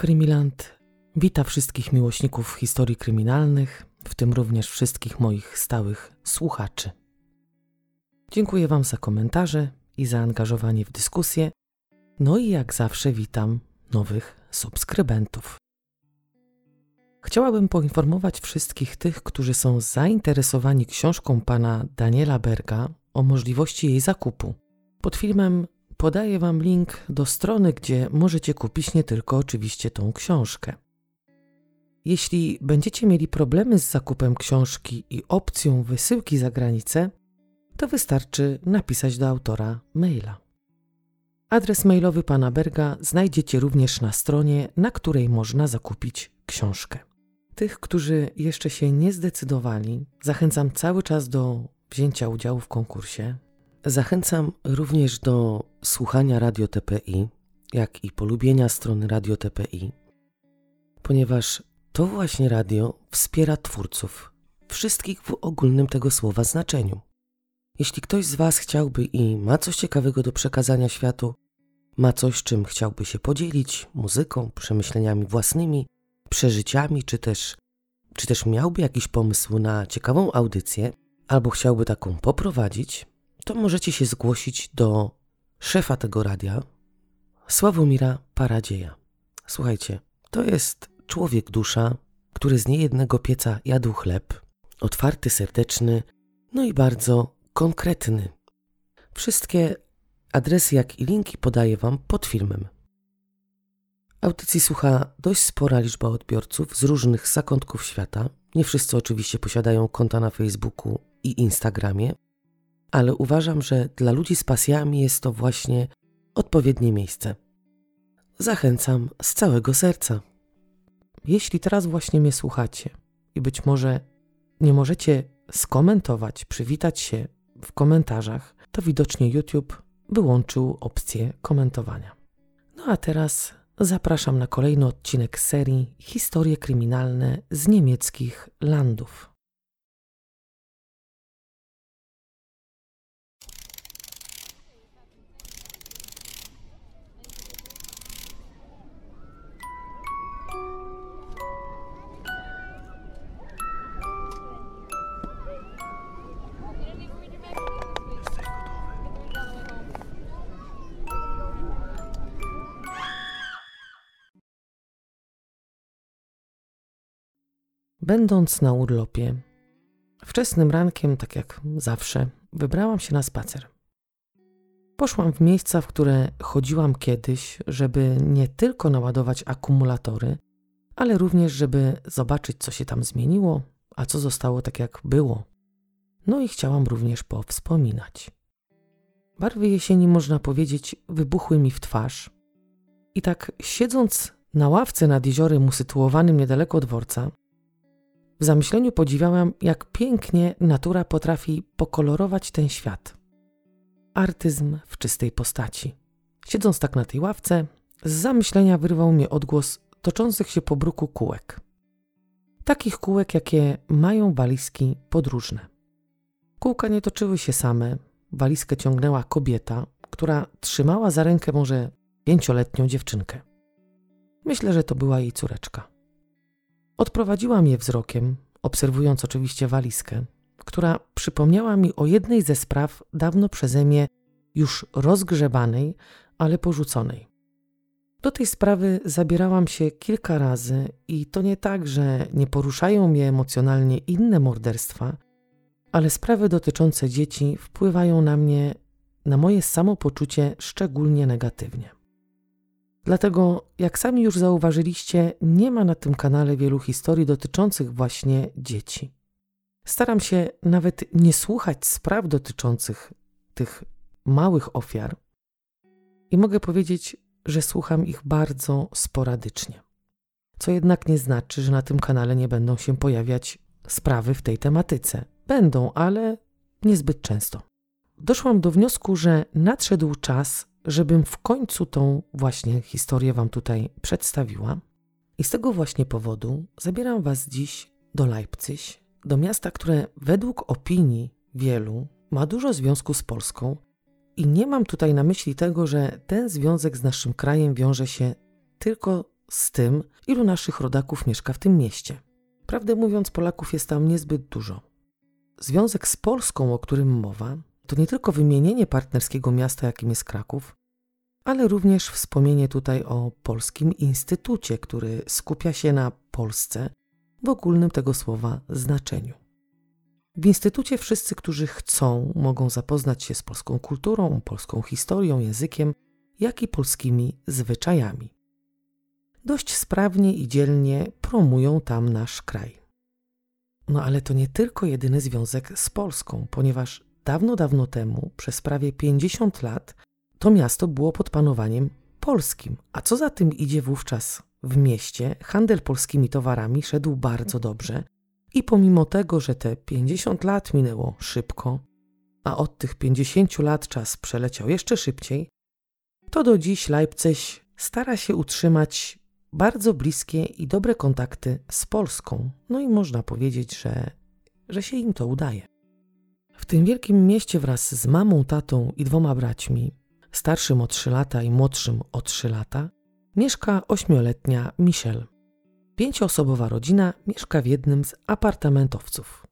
Krymiland wita wszystkich miłośników historii kryminalnych, w tym również wszystkich moich stałych słuchaczy. Dziękuję Wam za komentarze i zaangażowanie w dyskusję. No i jak zawsze witam nowych subskrybentów. Chciałabym poinformować wszystkich tych, którzy są zainteresowani książką pana Daniela Berga o możliwości jej zakupu. Pod filmem podaję Wam link do strony, gdzie możecie kupić nie tylko oczywiście tą książkę. Jeśli będziecie mieli problemy z zakupem książki i opcją wysyłki za granicę, to wystarczy napisać do autora maila. Adres mailowy pana Berga znajdziecie również na stronie, na której można zakupić książkę. Tych, którzy jeszcze się nie zdecydowali, zachęcam cały czas do wzięcia udziału w konkursie. Zachęcam również do słuchania Radio TPI, jak i polubienia strony Radio TPI, ponieważ to właśnie radio wspiera twórców, wszystkich w ogólnym tego słowa znaczeniu. Jeśli ktoś z Was chciałby i ma coś ciekawego do przekazania światu, ma coś, czym chciałby się podzielić muzyką, przemyśleniami własnymi, przeżyciami, czy też, czy też miałby jakiś pomysł na ciekawą audycję, albo chciałby taką poprowadzić, to możecie się zgłosić do szefa tego radia, Sławomira Paradzieja. Słuchajcie, to jest człowiek dusza, który z niejednego pieca jadł chleb, otwarty, serdeczny, no i bardzo konkretny. Wszystkie adresy, jak i linki podaję Wam pod filmem. Audycji słucha dość spora liczba odbiorców z różnych zakątków świata. Nie wszyscy oczywiście posiadają konta na Facebooku i Instagramie, ale uważam, że dla ludzi z pasjami jest to właśnie odpowiednie miejsce. Zachęcam z całego serca. Jeśli teraz właśnie mnie słuchacie i być może nie możecie skomentować, przywitać się w komentarzach, to widocznie YouTube wyłączył opcję komentowania. No a teraz zapraszam na kolejny odcinek serii Historie kryminalne z niemieckich landów. Będąc na urlopie, wczesnym rankiem, tak jak zawsze, wybrałam się na spacer. Poszłam w miejsca, w które chodziłam kiedyś, żeby nie tylko naładować akumulatory, ale również, żeby zobaczyć, co się tam zmieniło, a co zostało tak, jak było. No i chciałam również powspominać. Barwy jesieni, można powiedzieć, wybuchły mi w twarz. I tak siedząc na ławce nad jeziorem usytuowanym niedaleko dworca, w zamyśleniu podziwiałam, jak pięknie natura potrafi pokolorować ten świat. Artyzm w czystej postaci. Siedząc tak na tej ławce, z zamyślenia wyrwał mnie odgłos toczących się po bruku kółek. Takich kółek, jakie mają walizki podróżne. Kółka nie toczyły się same, walizkę ciągnęła kobieta, która trzymała za rękę może pięcioletnią dziewczynkę. Myślę, że to była jej córeczka. Odprowadziłam je wzrokiem, obserwując oczywiście walizkę, która przypomniała mi o jednej ze spraw dawno przeze mnie już rozgrzebanej, ale porzuconej. Do tej sprawy zabierałam się kilka razy i to nie tak, że nie poruszają mnie emocjonalnie inne morderstwa, ale sprawy dotyczące dzieci wpływają na mnie, na moje samopoczucie szczególnie negatywnie. Dlatego, jak sami już zauważyliście, nie ma na tym kanale wielu historii dotyczących właśnie dzieci. Staram się nawet nie słuchać spraw dotyczących tych małych ofiar i mogę powiedzieć, że słucham ich bardzo sporadycznie. Co jednak nie znaczy, że na tym kanale nie będą się pojawiać sprawy w tej tematyce. Będą, ale niezbyt często. Doszłam do wniosku, że nadszedł czas, żebym w końcu tą właśnie historię Wam tutaj przedstawiła. I z tego właśnie powodu zabieram Was dziś do Leipzig, do miasta, które według opinii wielu ma dużo związku z Polską. I nie mam tutaj na myśli tego, że ten związek z naszym krajem wiąże się tylko z tym, ilu naszych rodaków mieszka w tym mieście. Prawdę mówiąc, Polaków jest tam niezbyt dużo. Związek z Polską, o którym mowa, to nie tylko wymienienie partnerskiego miasta, jakim jest Kraków, ale również wspomnienie tutaj o Polskim Instytucie, który skupia się na Polsce w ogólnym tego słowa znaczeniu. W Instytucie wszyscy, którzy chcą, mogą zapoznać się z polską kulturą, polską historią, językiem, jak i polskimi zwyczajami. Dość sprawnie i dzielnie promują tam nasz kraj. No ale to nie tylko jedyny związek z Polską, ponieważ dawno, dawno temu, przez prawie 50 lat, to miasto było pod panowaniem polskim. A co za tym idzie wówczas w mieście, handel polskimi towarami szedł bardzo dobrze i pomimo tego, że te 50 lat minęło szybko, a od tych 50 lat czas przeleciał jeszcze szybciej, to do dziś Leipzig stara się utrzymać bardzo bliskie i dobre kontakty z Polską. No i można powiedzieć, że, że się im to udaje. W tym wielkim mieście wraz z mamą, tatą i dwoma braćmi, starszym o 3 lata i młodszym o 3 lata, mieszka ośmioletnia Michelle. Pięcioosobowa rodzina mieszka w jednym z apartamentowców.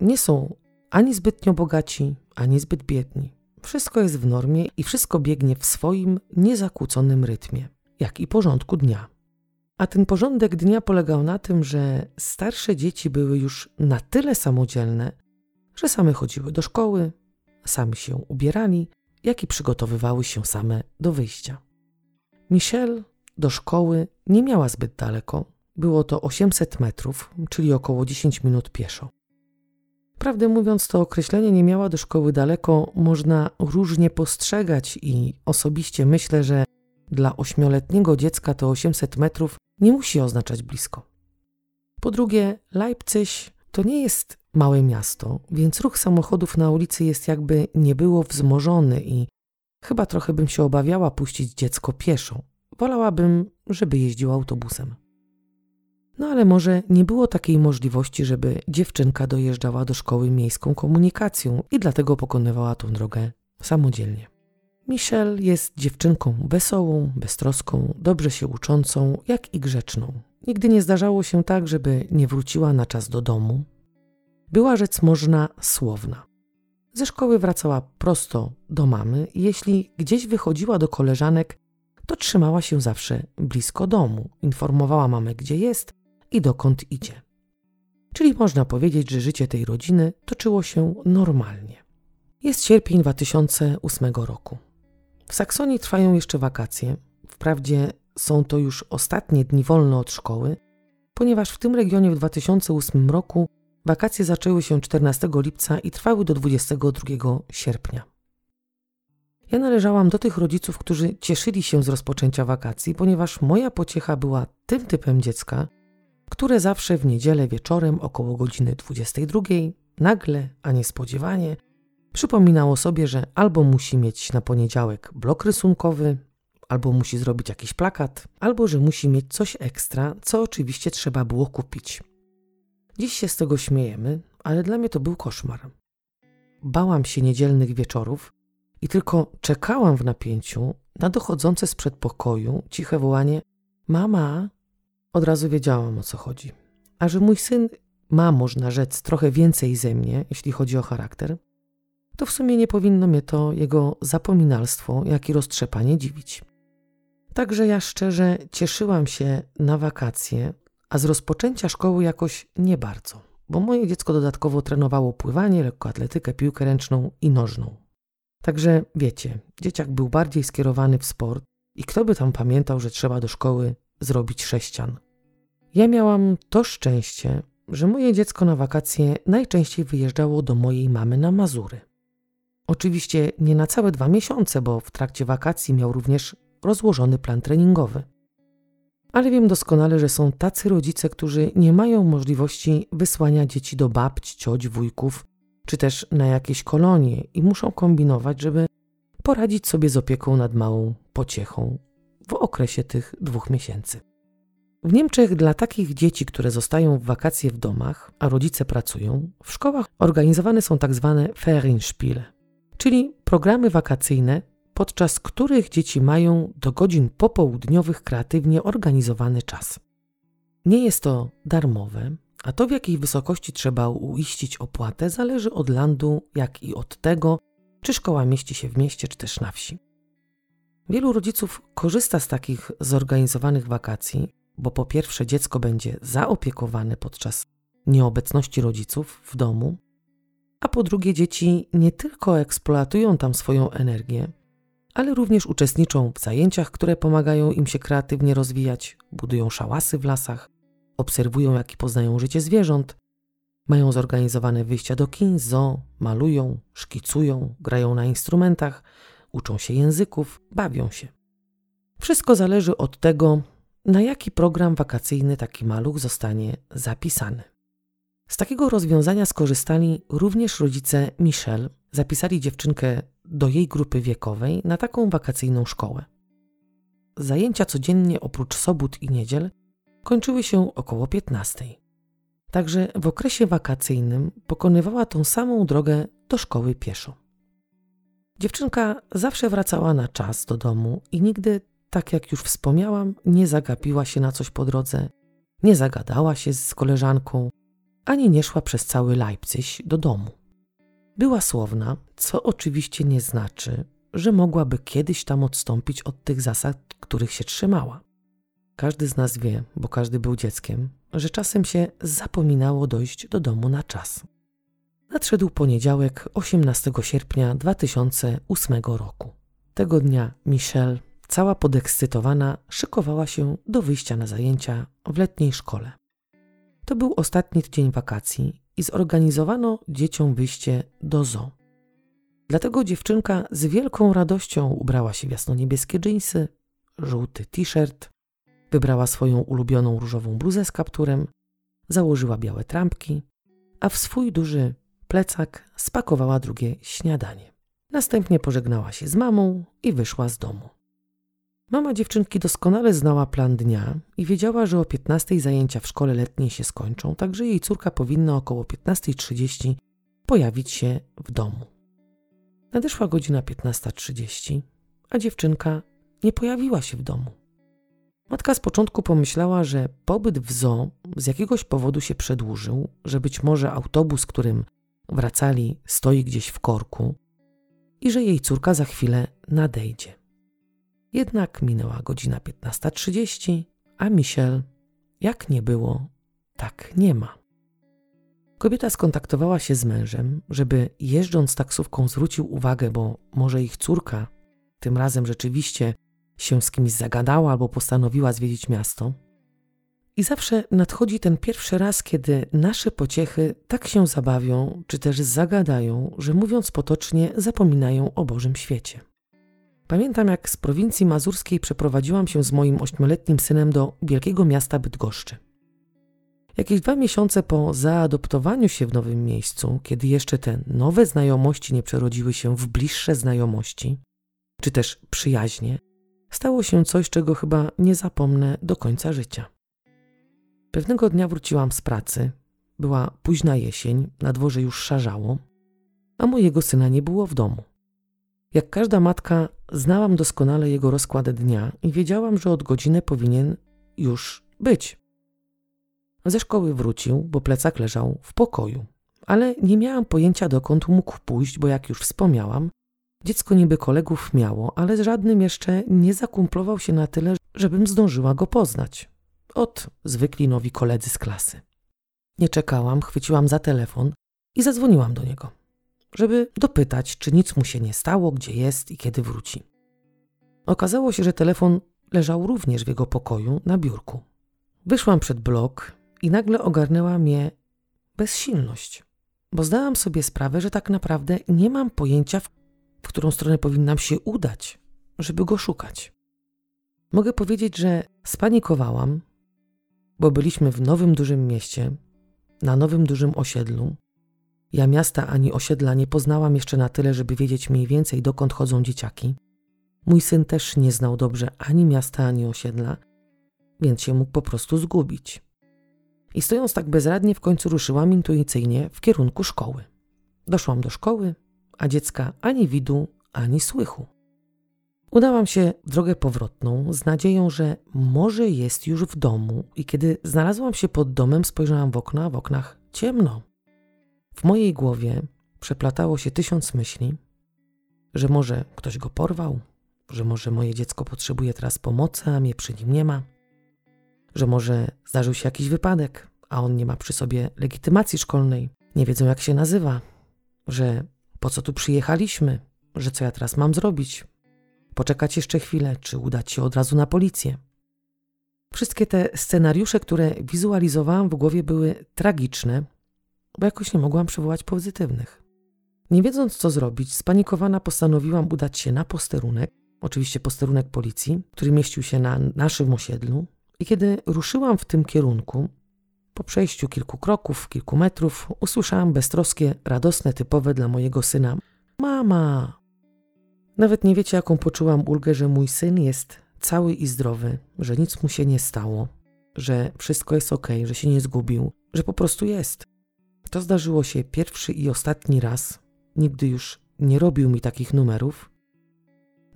Nie są ani zbytnio bogaci, ani zbyt biedni. Wszystko jest w normie i wszystko biegnie w swoim niezakłóconym rytmie, jak i porządku dnia. A ten porządek dnia polegał na tym, że starsze dzieci były już na tyle samodzielne, że same chodziły do szkoły, sami się ubierali, jak i przygotowywały się same do wyjścia. Michelle do szkoły nie miała zbyt daleko. Było to 800 metrów, czyli około 10 minut pieszo. Prawdę mówiąc, to określenie nie miała do szkoły daleko można różnie postrzegać i osobiście myślę, że dla ośmioletniego dziecka to 800 metrów nie musi oznaczać blisko. Po drugie, Leipzig to nie jest małe miasto, więc ruch samochodów na ulicy jest jakby nie było wzmożony i chyba trochę bym się obawiała puścić dziecko pieszo. Wolałabym, żeby jeździł autobusem. No ale może nie było takiej możliwości, żeby dziewczynka dojeżdżała do szkoły miejską komunikacją i dlatego pokonywała tą drogę samodzielnie. Michelle jest dziewczynką wesołą, beztroską, dobrze się uczącą, jak i grzeczną. Nigdy nie zdarzało się tak, żeby nie wróciła na czas do domu. Była rzec można słowna. Ze szkoły wracała prosto do mamy jeśli gdzieś wychodziła do koleżanek, to trzymała się zawsze blisko domu, informowała mamę, gdzie jest i dokąd idzie. Czyli można powiedzieć, że życie tej rodziny toczyło się normalnie. Jest sierpień 2008 roku. W Saksonii trwają jeszcze wakacje. Wprawdzie są to już ostatnie dni wolne od szkoły, ponieważ w tym regionie w 2008 roku wakacje zaczęły się 14 lipca i trwały do 22 sierpnia. Ja należałam do tych rodziców, którzy cieszyli się z rozpoczęcia wakacji, ponieważ moja pociecha była tym typem dziecka, które zawsze w niedzielę wieczorem około godziny 22 nagle, a niespodziewanie Przypominało sobie, że albo musi mieć na poniedziałek blok rysunkowy, albo musi zrobić jakiś plakat, albo że musi mieć coś ekstra, co oczywiście trzeba było kupić. Dziś się z tego śmiejemy, ale dla mnie to był koszmar. Bałam się niedzielnych wieczorów i tylko czekałam w napięciu na dochodzące z przedpokoju ciche wołanie: Mama! Od razu wiedziałam o co chodzi. A że mój syn ma, można rzec, trochę więcej ze mnie, jeśli chodzi o charakter, to w sumie nie powinno mnie to jego zapominalstwo, jak i roztrzepanie dziwić. Także ja szczerze cieszyłam się na wakacje, a z rozpoczęcia szkoły jakoś nie bardzo, bo moje dziecko dodatkowo trenowało pływanie, lekkoatletykę, piłkę ręczną i nożną. Także wiecie, dzieciak był bardziej skierowany w sport i kto by tam pamiętał, że trzeba do szkoły zrobić sześcian. Ja miałam to szczęście, że moje dziecko na wakacje najczęściej wyjeżdżało do mojej mamy na Mazury. Oczywiście nie na całe dwa miesiące, bo w trakcie wakacji miał również rozłożony plan treningowy. Ale wiem doskonale, że są tacy rodzice, którzy nie mają możliwości wysłania dzieci do babci, cioć, wujków, czy też na jakieś kolonie i muszą kombinować, żeby poradzić sobie z opieką nad małą pociechą w okresie tych dwóch miesięcy. W Niemczech dla takich dzieci, które zostają w wakacje w domach, a rodzice pracują, w szkołach organizowane są tak zwane Ferienspiele, czyli programy wakacyjne podczas których dzieci mają do godzin popołudniowych kreatywnie organizowany czas. Nie jest to darmowe, a to w jakiej wysokości trzeba uiścić opłatę zależy od landu, jak i od tego, czy szkoła mieści się w mieście, czy też na wsi. Wielu rodziców korzysta z takich zorganizowanych wakacji, bo po pierwsze dziecko będzie zaopiekowane podczas nieobecności rodziców w domu, a po drugie dzieci nie tylko eksploatują tam swoją energię, ale również uczestniczą w zajęciach, które pomagają im się kreatywnie rozwijać, budują szałasy w lasach, obserwują jak i poznają życie zwierząt, mają zorganizowane wyjścia do kin, zoo, malują, szkicują, grają na instrumentach, uczą się języków, bawią się. Wszystko zależy od tego, na jaki program wakacyjny taki maluch zostanie zapisany. Z takiego rozwiązania skorzystali również rodzice Michelle. Zapisali dziewczynkę do jej grupy wiekowej na taką wakacyjną szkołę. Zajęcia codziennie oprócz sobót i niedziel kończyły się około 15. Także w okresie wakacyjnym pokonywała tą samą drogę do szkoły pieszo. Dziewczynka zawsze wracała na czas do domu i nigdy, tak jak już wspomniałam, nie zagapiła się na coś po drodze, nie zagadała się z koleżanką, ani nie szła przez cały Leipzig do domu. Była słowna, co oczywiście nie znaczy, że mogłaby kiedyś tam odstąpić od tych zasad, których się trzymała. Każdy z nas wie, bo każdy był dzieckiem, że czasem się zapominało dojść do domu na czas. Nadszedł poniedziałek 18 sierpnia 2008 roku. Tego dnia Michelle, cała podekscytowana, szykowała się do wyjścia na zajęcia w letniej szkole. To był ostatni dzień wakacji i zorganizowano dzieciom wyjście do zoo. Dlatego dziewczynka z wielką radością ubrała się w jasno-niebieskie dżinsy, żółty t-shirt, wybrała swoją ulubioną różową bluzę z kapturem, założyła białe trampki, a w swój duży plecak spakowała drugie śniadanie. Następnie pożegnała się z mamą i wyszła z domu. Mama dziewczynki doskonale znała plan dnia i wiedziała, że o 15 zajęcia w szkole letniej się skończą, także jej córka powinna około 15.30 pojawić się w domu. Nadeszła godzina 15.30, a dziewczynka nie pojawiła się w domu. Matka z początku pomyślała, że pobyt w zoo z jakiegoś powodu się przedłużył, że być może autobus, którym wracali, stoi gdzieś w korku i że jej córka za chwilę nadejdzie. Jednak minęła godzina 15.30, a Michel, jak nie było, tak nie ma. Kobieta skontaktowała się z mężem, żeby jeżdżąc taksówką zwrócił uwagę, bo może ich córka tym razem rzeczywiście się z kimś zagadała albo postanowiła zwiedzić miasto. I zawsze nadchodzi ten pierwszy raz, kiedy nasze pociechy tak się zabawią, czy też zagadają, że mówiąc potocznie, zapominają o Bożym świecie. Pamiętam, jak z prowincji mazurskiej przeprowadziłam się z moim ośmioletnim synem do wielkiego miasta Bydgoszczy. Jakieś dwa miesiące po zaadoptowaniu się w nowym miejscu, kiedy jeszcze te nowe znajomości nie przerodziły się w bliższe znajomości, czy też przyjaźnie, stało się coś, czego chyba nie zapomnę do końca życia. Pewnego dnia wróciłam z pracy. Była późna jesień, na dworze już szarzało, a mojego syna nie było w domu. Jak każda matka, znałam doskonale jego rozkład dnia i wiedziałam, że od godziny powinien już być. Ze szkoły wrócił, bo plecak leżał w pokoju, ale nie miałam pojęcia dokąd mógł pójść, bo jak już wspomniałam, dziecko niby kolegów miało, ale z żadnym jeszcze nie zakumplował się na tyle, żebym zdążyła go poznać. Od zwykli nowi koledzy z klasy. Nie czekałam, chwyciłam za telefon i zadzwoniłam do niego żeby dopytać, czy nic mu się nie stało, gdzie jest i kiedy wróci. Okazało się, że telefon leżał również w jego pokoju na biurku. Wyszłam przed blok i nagle ogarnęła mnie bezsilność, bo zdałam sobie sprawę, że tak naprawdę nie mam pojęcia, w którą stronę powinnam się udać, żeby go szukać. Mogę powiedzieć, że spanikowałam, bo byliśmy w nowym dużym mieście, na nowym dużym osiedlu, ja miasta ani osiedla nie poznałam jeszcze na tyle, żeby wiedzieć mniej więcej dokąd chodzą dzieciaki. Mój syn też nie znał dobrze ani miasta, ani osiedla, więc się mógł po prostu zgubić. I stojąc tak bezradnie, w końcu ruszyłam intuicyjnie w kierunku szkoły. Doszłam do szkoły, a dziecka ani widu, ani słychu. Udałam się drogę powrotną z nadzieją, że może jest już w domu i kiedy znalazłam się pod domem, spojrzałam w okno, a w oknach ciemno. W mojej głowie przeplatało się tysiąc myśli, że może ktoś go porwał, że może moje dziecko potrzebuje teraz pomocy, a mnie przy nim nie ma, że może zdarzył się jakiś wypadek, a on nie ma przy sobie legitymacji szkolnej, nie wiedzą jak się nazywa, że po co tu przyjechaliśmy, że co ja teraz mam zrobić, poczekać jeszcze chwilę, czy udać się od razu na policję. Wszystkie te scenariusze, które wizualizowałam w głowie, były tragiczne, bo jakoś nie mogłam przywołać pozytywnych. Nie wiedząc co zrobić, spanikowana postanowiłam udać się na posterunek, oczywiście posterunek policji, który mieścił się na naszym osiedlu. I kiedy ruszyłam w tym kierunku, po przejściu kilku kroków, kilku metrów, usłyszałam beztroskie, radosne, typowe dla mojego syna: Mama! Nawet nie wiecie, jaką poczułam ulgę, że mój syn jest cały i zdrowy, że nic mu się nie stało, że wszystko jest ok, że się nie zgubił, że po prostu jest. To zdarzyło się pierwszy i ostatni raz. Nigdy już nie robił mi takich numerów.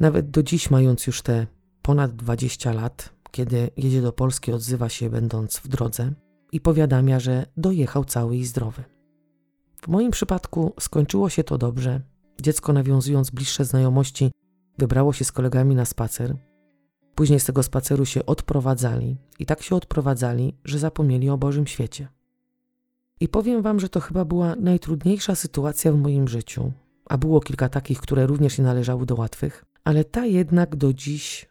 Nawet do dziś, mając już te ponad 20 lat, kiedy jedzie do Polski, odzywa się, będąc w drodze i powiadamia, że dojechał cały i zdrowy. W moim przypadku skończyło się to dobrze. Dziecko, nawiązując bliższe znajomości, wybrało się z kolegami na spacer. Później z tego spaceru się odprowadzali i tak się odprowadzali, że zapomnieli o Bożym świecie. I powiem Wam, że to chyba była najtrudniejsza sytuacja w moim życiu, a było kilka takich, które również nie należały do łatwych, ale ta jednak do dziś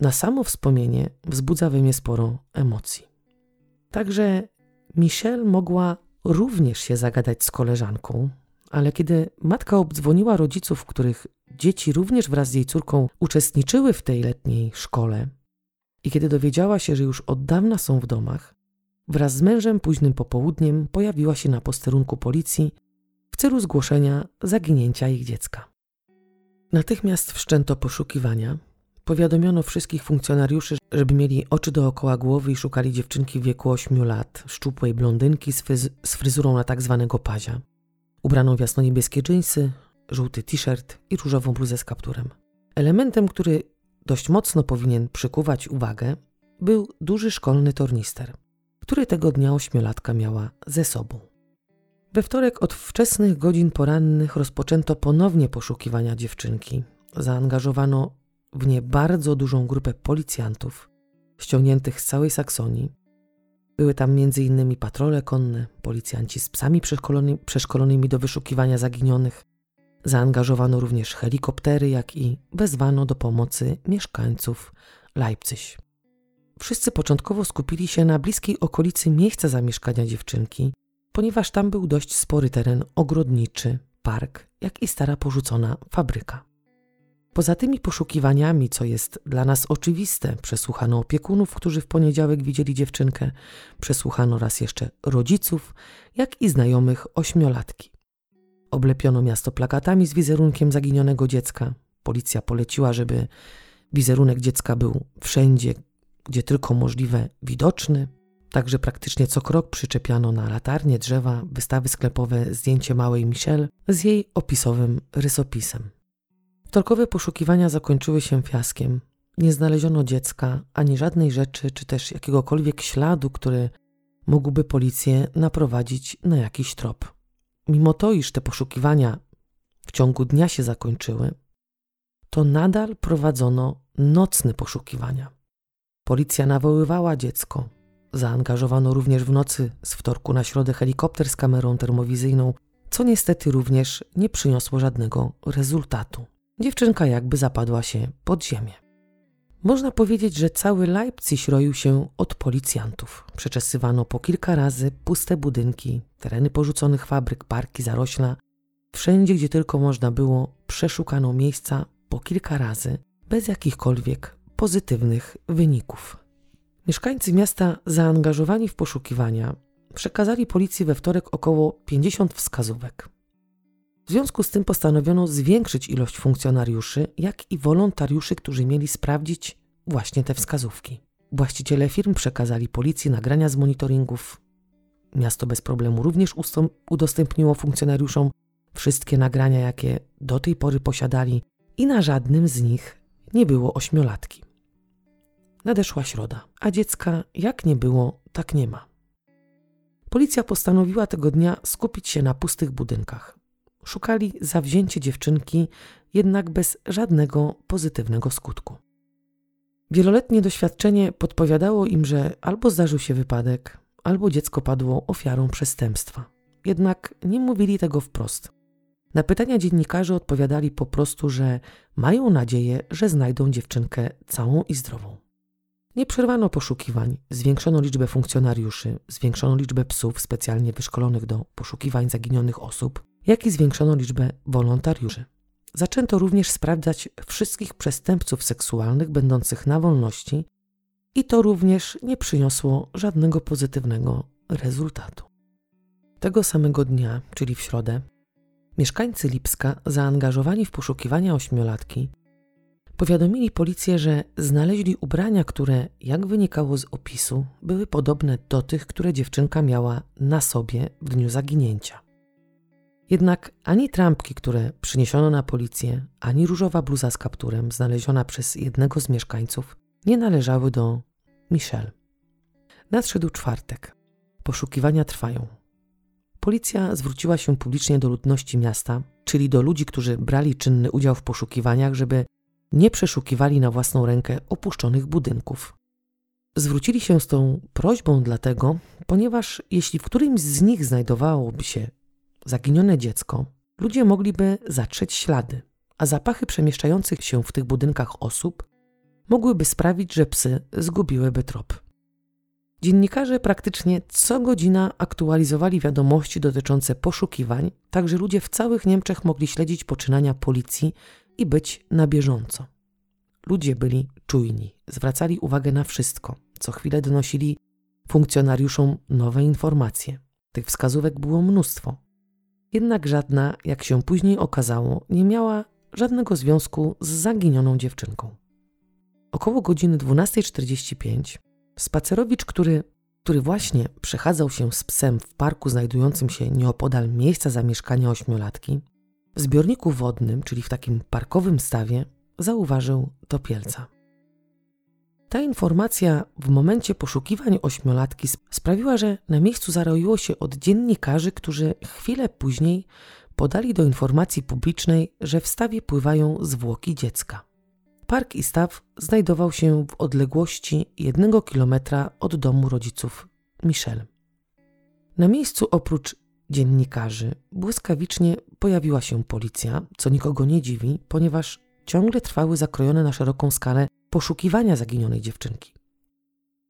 na samo wspomnienie wzbudza we mnie sporo emocji. Także Michelle mogła również się zagadać z koleżanką, ale kiedy matka obdzwoniła rodziców, których dzieci również wraz z jej córką uczestniczyły w tej letniej szkole, i kiedy dowiedziała się, że już od dawna są w domach, wraz z mężem późnym popołudniem pojawiła się na posterunku policji w celu zgłoszenia zaginięcia ich dziecka. Natychmiast wszczęto poszukiwania. Powiadomiono wszystkich funkcjonariuszy, żeby mieli oczy dookoła głowy i szukali dziewczynki w wieku 8 lat, szczupłej blondynki z, fryz z fryzurą na tak zwanego pazia. Ubraną w jasno-niebieskie dżinsy, żółty t-shirt i różową bluzę z kapturem. Elementem, który dość mocno powinien przykuwać uwagę, był duży szkolny tornister, który tego dnia ośmiolatka miała ze sobą. We wtorek od wczesnych godzin porannych rozpoczęto ponownie poszukiwania dziewczynki. Zaangażowano w nie bardzo dużą grupę policjantów, ściągniętych z całej Saksonii. Były tam m.in. patrole konne, policjanci z psami przeszkolony, przeszkolonymi do wyszukiwania zaginionych. Zaangażowano również helikoptery, jak i wezwano do pomocy mieszkańców Leipzig. Wszyscy początkowo skupili się na bliskiej okolicy miejsca zamieszkania dziewczynki, ponieważ tam był dość spory teren ogrodniczy, park, jak i stara porzucona fabryka. Poza tymi poszukiwaniami, co jest dla nas oczywiste, przesłuchano opiekunów, którzy w poniedziałek widzieli dziewczynkę, przesłuchano raz jeszcze rodziców, jak i znajomych ośmiolatki. Oblepiono miasto plakatami z wizerunkiem zaginionego dziecka. Policja poleciła, żeby wizerunek dziecka był wszędzie, gdzie tylko możliwe, widoczny. Także praktycznie co krok przyczepiano na latarnie, drzewa, wystawy sklepowe zdjęcie małej Michelle z jej opisowym rysopisem. Wtorkowe poszukiwania zakończyły się fiaskiem. Nie znaleziono dziecka, ani żadnej rzeczy, czy też jakiegokolwiek śladu, który mógłby policję naprowadzić na jakiś trop. Mimo to, iż te poszukiwania w ciągu dnia się zakończyły, to nadal prowadzono nocne poszukiwania. Policja nawoływała dziecko. Zaangażowano również w nocy z wtorku na środę helikopter z kamerą termowizyjną, co niestety również nie przyniosło żadnego rezultatu. Dziewczynka jakby zapadła się pod ziemię. Można powiedzieć, że cały Leipzig roił się od policjantów. Przeczesywano po kilka razy puste budynki, tereny porzuconych fabryk, parki, zarośla. Wszędzie, gdzie tylko można było, przeszukano miejsca po kilka razy, bez jakichkolwiek pozytywnych wyników. Mieszkańcy miasta zaangażowani w poszukiwania przekazali policji we wtorek około 50 wskazówek. W związku z tym postanowiono zwiększyć ilość funkcjonariuszy, jak i wolontariuszy, którzy mieli sprawdzić właśnie te wskazówki. Właściciele firm przekazali policji nagrania z monitoringów. Miasto bez problemu również udostępniło funkcjonariuszom wszystkie nagrania, jakie do tej pory posiadali, i na żadnym z nich nie było ośmiolatki. Nadeszła środa, a dziecka jak nie było, tak nie ma. Policja postanowiła tego dnia skupić się na pustych budynkach. Szukali zawzięcie dziewczynki, jednak bez żadnego pozytywnego skutku. Wieloletnie doświadczenie podpowiadało im, że albo zdarzył się wypadek, albo dziecko padło ofiarą przestępstwa. Jednak nie mówili tego wprost. Na pytania dziennikarzy odpowiadali po prostu, że mają nadzieję, że znajdą dziewczynkę całą i zdrową. Nie przerwano poszukiwań, zwiększono liczbę funkcjonariuszy, zwiększono liczbę psów specjalnie wyszkolonych do poszukiwań zaginionych osób, jak i zwiększono liczbę wolontariuszy. Zaczęto również sprawdzać wszystkich przestępców seksualnych będących na wolności i to również nie przyniosło żadnego pozytywnego rezultatu. Tego samego dnia, czyli w środę, mieszkańcy Lipska zaangażowani w poszukiwania ośmiolatki powiadomili policję, że znaleźli ubrania, które, jak wynikało z opisu, były podobne do tych, które dziewczynka miała na sobie w dniu zaginięcia. Jednak ani trampki, które przyniesiono na policję, ani różowa bluza z kapturem znaleziona przez jednego z mieszkańców nie należały do Michelle. Nadszedł czwartek. Poszukiwania trwają. Policja zwróciła się publicznie do ludności miasta, czyli do ludzi, którzy brali czynny udział w poszukiwaniach, żeby nie przeszukiwali na własną rękę opuszczonych budynków. Zwrócili się z tą prośbą dlatego, ponieważ jeśli w którymś z nich znajdowałoby się zaginione dziecko, ludzie mogliby zatrzeć ślady, a zapachy przemieszczających się w tych budynkach osób mogłyby sprawić, że psy zgubiłyby trop. Dziennikarze praktycznie co godzina aktualizowali wiadomości dotyczące poszukiwań, tak że ludzie w całych Niemczech mogli śledzić poczynania policji i być na bieżąco. Ludzie byli czujni, zwracali uwagę na wszystko, co chwilę donosili funkcjonariuszom nowe informacje. Tych wskazówek było mnóstwo. Jednak żadna, jak się później okazało, nie miała żadnego związku z zaginioną dziewczynką. Około godziny 12.45 spacerowicz, który, który właśnie przechadzał się z psem w parku znajdującym się nieopodal miejsca zamieszkania ośmiolatki, w zbiorniku wodnym, czyli w takim parkowym stawie, zauważył topielca. Ta informacja w momencie poszukiwań ośmiolatki sprawiła, że na miejscu zaroiło się od dziennikarzy, którzy chwilę później podali do informacji publicznej, że w stawie pływają zwłoki dziecka. Park i staw znajdował się w odległości jednego kilometra od domu rodziców Michelle. Na miejscu oprócz dziennikarzy błyskawicznie pojawiła się policja, co nikogo nie dziwi, ponieważ ciągle trwały zakrojone na szeroką skalę poszukiwania zaginionej dziewczynki.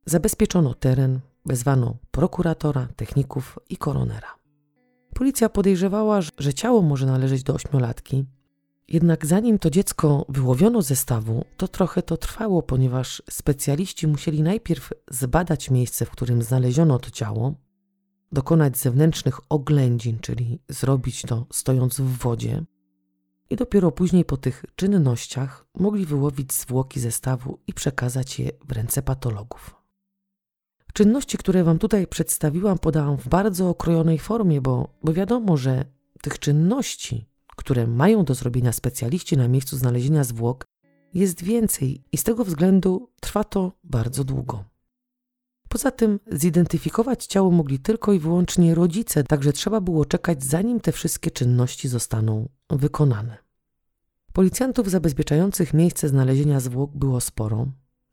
Zabezpieczono teren, wezwano prokuratora, techników i koronera. Policja podejrzewała, że ciało może należeć do ośmiolatki, jednak zanim to dziecko wyłowiono ze stawu, to trochę to trwało, ponieważ specjaliści musieli najpierw zbadać miejsce, w którym znaleziono to ciało, dokonać zewnętrznych oględzin, czyli zrobić to stojąc w wodzie, i dopiero później po tych czynnościach mogli wyłowić zwłoki ze stawu i przekazać je w ręce patologów. Czynności, które Wam tutaj przedstawiłam, podałam w bardzo okrojonej formie, bo, bo wiadomo, że tych czynności, które mają do zrobienia specjaliści na miejscu znalezienia zwłok, jest więcej i z tego względu trwa to bardzo długo. Poza tym zidentyfikować ciało mogli tylko i wyłącznie rodzice, także trzeba było czekać, zanim te wszystkie czynności zostaną wykonane. Policjantów zabezpieczających miejsce znalezienia zwłok było sporo,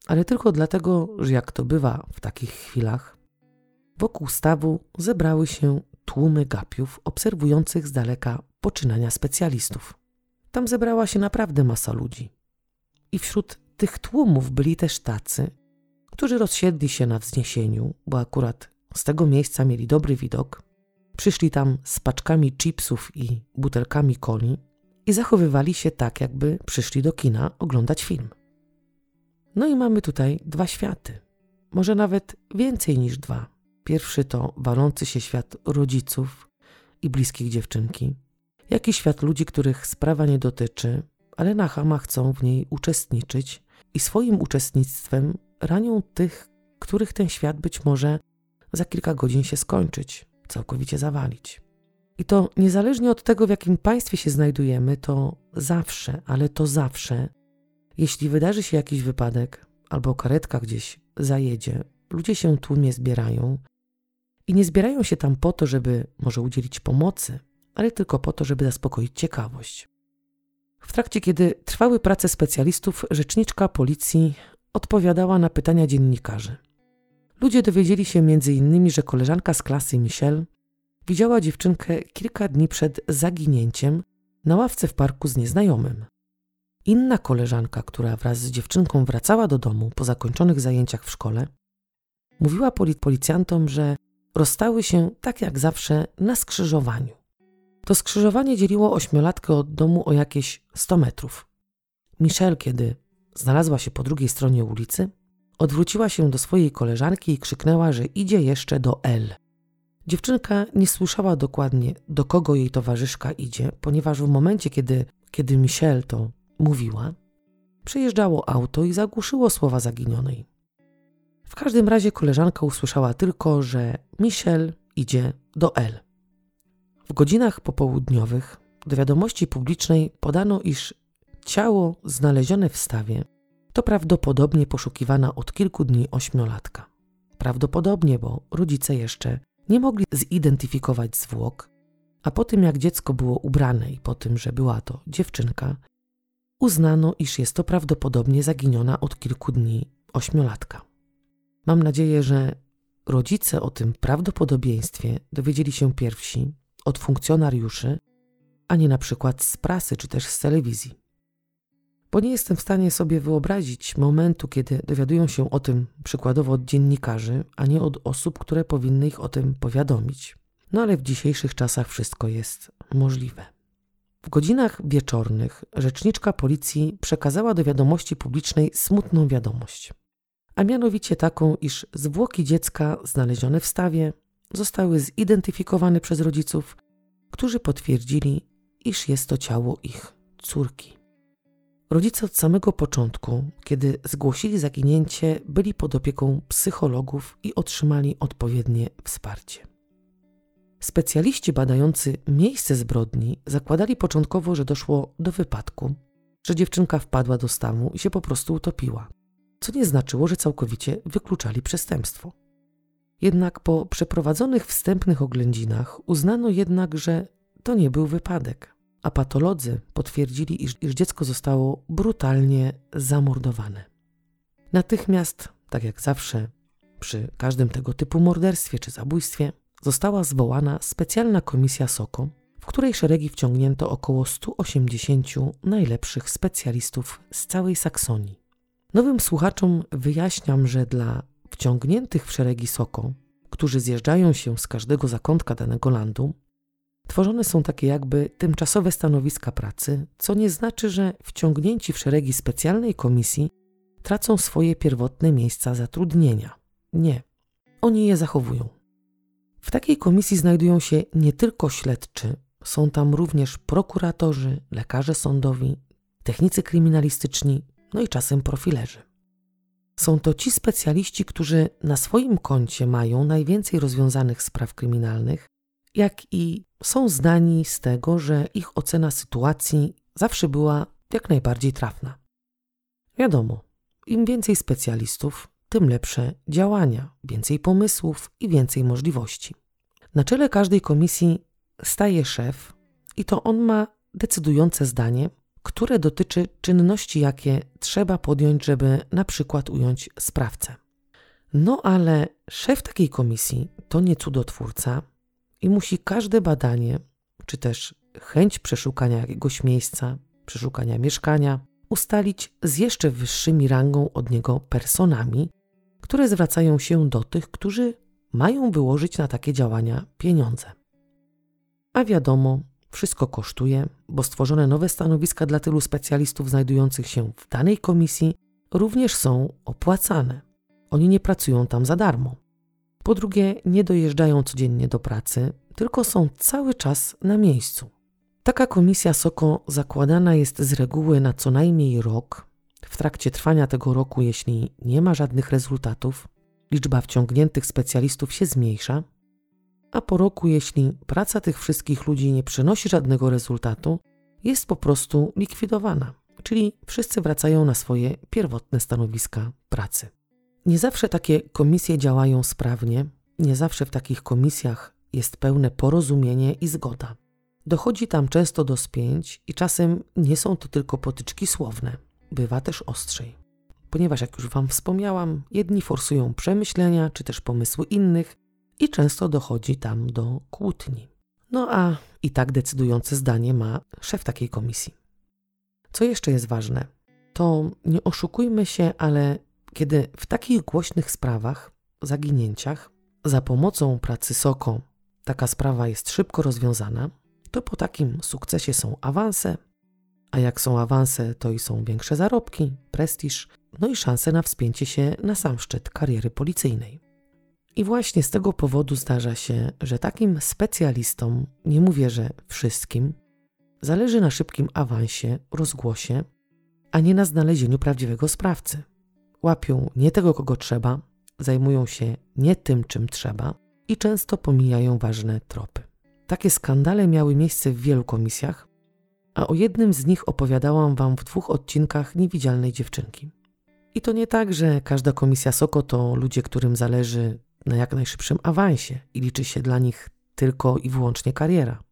ale tylko dlatego, że jak to bywa w takich chwilach, wokół stawu zebrały się tłumy gapiów obserwujących z daleka poczynania specjalistów. Tam zebrała się naprawdę masa ludzi. I wśród tych tłumów byli też tacy, którzy rozsiedli się na wzniesieniu, bo akurat z tego miejsca mieli dobry widok. Przyszli tam z paczkami chipsów i butelkami coli i zachowywali się tak, jakby przyszli do kina oglądać film. No i mamy tutaj dwa światy, może nawet więcej niż dwa. Pierwszy to walący się świat rodziców i bliskich dziewczynki, jak i świat ludzi, których sprawa nie dotyczy, ale na Hama chcą w niej uczestniczyć i swoim uczestnictwem ranią tych, których ten świat być może za kilka godzin się skończyć, całkowicie zawalić. I to niezależnie od tego, w jakim państwie się znajdujemy, to zawsze, ale to zawsze Jeśli wydarzy się jakiś wypadek albo karetka gdzieś zajedzie, ludzie się tłumie zbierają i nie zbierają się tam po to, żeby może udzielić pomocy, ale tylko po to, żeby zaspokoić ciekawość. W trakcie, kiedy trwały prace specjalistów, rzeczniczka policji odpowiadała na pytania dziennikarzy. Ludzie dowiedzieli się m.in., że koleżanka z klasy Michelle widziała dziewczynkę kilka dni przed zaginięciem na ławce w parku z nieznajomym. Inna koleżanka, która wraz z dziewczynką wracała do domu po zakończonych zajęciach w szkole, mówiła policjantom, że rozstały się tak jak zawsze na skrzyżowaniu. To skrzyżowanie dzieliło ośmiolatkę od domu o jakieś 100 metrów. Michelle, kiedy znalazła się po drugiej stronie ulicy, odwróciła się do swojej koleżanki i krzyknęła, że idzie jeszcze do L. Dziewczynka nie słyszała dokładnie, do kogo jej towarzyszka idzie, ponieważ w momencie, kiedy, kiedy Michelle to mówiła, przejeżdżało auto i zagłuszyło słowa zaginionej. W każdym razie koleżanka usłyszała tylko, że Michelle idzie do L. W godzinach popołudniowych do wiadomości publicznej podano, iż ciało znalezione w stawie to prawdopodobnie poszukiwana od kilku dni ośmiolatka. Prawdopodobnie, bo rodzice jeszcze nie mogli zidentyfikować zwłok, a po tym jak dziecko było ubrane i po tym, że była to dziewczynka, uznano, iż jest to prawdopodobnie zaginiona od kilku dni ośmiolatka. Mam nadzieję, że rodzice o tym prawdopodobieństwie dowiedzieli się pierwsi od funkcjonariuszy, a nie na przykład z prasy czy też z telewizji. Bo nie jestem w stanie sobie wyobrazić momentu, kiedy dowiadują się o tym przykładowo od dziennikarzy, a nie od osób, które powinny ich o tym powiadomić. No ale w dzisiejszych czasach wszystko jest możliwe. W godzinach wieczornych rzeczniczka policji przekazała do wiadomości publicznej smutną wiadomość, a mianowicie taką, iż zwłoki dziecka znalezione w stawie zostały zidentyfikowane przez rodziców, którzy potwierdzili, iż jest to ciało ich córki. Rodzice od samego początku, kiedy zgłosili zaginięcie, byli pod opieką psychologów i otrzymali odpowiednie wsparcie. Specjaliści badający miejsce zbrodni zakładali początkowo, że doszło do wypadku, że dziewczynka wpadła do stawu i się po prostu utopiła, co nie znaczyło, że całkowicie wykluczali przestępstwo. Jednak po przeprowadzonych wstępnych oględzinach uznano jednak, że to nie był wypadek, a patolodzy potwierdzili, iż, iż dziecko zostało brutalnie zamordowane. Natychmiast, tak jak zawsze, przy każdym tego typu morderstwie czy zabójstwie, została zwołana specjalna komisja SOKO, w której szeregi wciągnięto około 180 najlepszych specjalistów z całej Saksonii. Nowym słuchaczom wyjaśniam, że dla wciągniętych w szeregi SOKO, którzy zjeżdżają się z każdego zakątka danego landu, tworzone są takie jakby tymczasowe stanowiska pracy, co nie znaczy, że wciągnięci w szeregi specjalnej komisji tracą swoje pierwotne miejsca zatrudnienia. Nie, oni je zachowują. W takiej komisji znajdują się nie tylko śledczy, są tam również prokuratorzy, lekarze sądowi, technicy kryminalistyczni, no i czasem profilerzy. Są to ci specjaliści, którzy na swoim koncie mają najwięcej rozwiązanych spraw kryminalnych, jak i są zdani z tego, że ich ocena sytuacji zawsze była jak najbardziej trafna. Wiadomo, im więcej specjalistów, tym lepsze działania, więcej pomysłów i więcej możliwości. Na czele każdej komisji staje szef i to on ma decydujące zdanie, które dotyczy czynności, jakie trzeba podjąć, żeby na przykład ująć sprawcę. No ale szef takiej komisji to nie cudotwórca i musi każde badanie, czy też chęć przeszukania jakiegoś miejsca, przeszukania mieszkania, ustalić z jeszcze wyższymi rangą od niego personami, które zwracają się do tych, którzy mają wyłożyć na takie działania pieniądze. A wiadomo, wszystko kosztuje, bo stworzone nowe stanowiska dla tylu specjalistów znajdujących się w danej komisji również są opłacane. Oni nie pracują tam za darmo. Po drugie, nie dojeżdżają codziennie do pracy, tylko są cały czas na miejscu. Taka komisja SOKO zakładana jest z reguły na co najmniej rok. W trakcie trwania tego roku, jeśli nie ma żadnych rezultatów, liczba wciągniętych specjalistów się zmniejsza, a po roku, jeśli praca tych wszystkich ludzi nie przynosi żadnego rezultatu, jest po prostu likwidowana. czyli wszyscy wracają na swoje pierwotne stanowiska pracy. Nie zawsze takie komisje działają sprawnie, nie zawsze w takich komisjach jest pełne porozumienie i zgoda. Dochodzi tam często do spięć i czasem nie są to tylko potyczki słowne, bywa też ostrzej. Ponieważ, jak już Wam wspomniałam, jedni forsują przemyślenia czy też pomysły innych i często dochodzi tam do kłótni. No a i tak decydujące zdanie ma szef takiej komisji. Co jeszcze jest ważne, to nie oszukujmy się, ale kiedy w takich głośnych sprawach, zaginięciach, za pomocą pracy SOKO taka sprawa jest szybko rozwiązana, to po takim sukcesie są awanse, a jak są awanse, to i są większe zarobki, prestiż, no i szanse na wspięcie się na sam szczyt kariery policyjnej. I właśnie z tego powodu zdarza się, że takim specjalistom, nie mówię, że wszystkim, zależy na szybkim awansie, rozgłosie, a nie na znalezieniu prawdziwego sprawcy. Łapią nie tego, kogo trzeba, zajmują się nie tym, czym trzeba i często pomijają ważne tropy. Takie skandale miały miejsce w wielu komisjach, a o jednym z nich opowiadałam Wam w dwóch odcinkach Niewidzialnej Dziewczynki. I to nie tak, że każda komisja SOKO to ludzie, którym zależy na jak najszybszym awansie i liczy się dla nich tylko i wyłącznie kariera.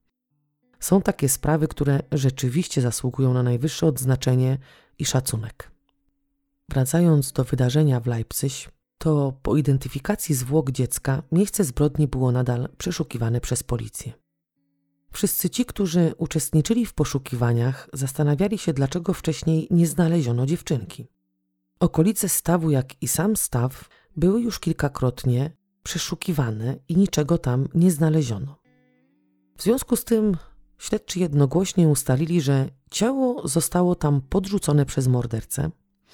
Są takie sprawy, które rzeczywiście zasługują na najwyższe odznaczenie i szacunek. Wracając do wydarzenia w Leipzig, to po identyfikacji zwłok dziecka miejsce zbrodni było nadal przeszukiwane przez policję. Wszyscy ci, którzy uczestniczyli w poszukiwaniach, zastanawiali się, dlaczego wcześniej nie znaleziono dziewczynki. Okolice stawu, jak i sam staw, były już kilkakrotnie przeszukiwane i niczego tam nie znaleziono. W związku z tym śledczy jednogłośnie ustalili, że ciało zostało tam podrzucone przez mordercę,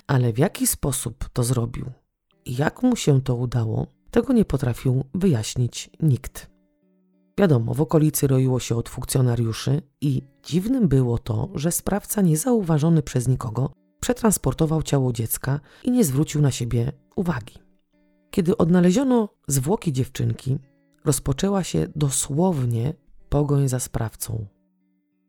ale w jaki sposób to zrobił i jak mu się to udało, tego nie potrafił wyjaśnić nikt. Wiadomo, w okolicy roiło się od funkcjonariuszy i dziwnym było to, że sprawca niezauważony przez nikogo przetransportował ciało dziecka i nie zwrócił na siebie uwagi. Kiedy odnaleziono zwłoki dziewczynki, rozpoczęła się dosłownie pogoń za sprawcą.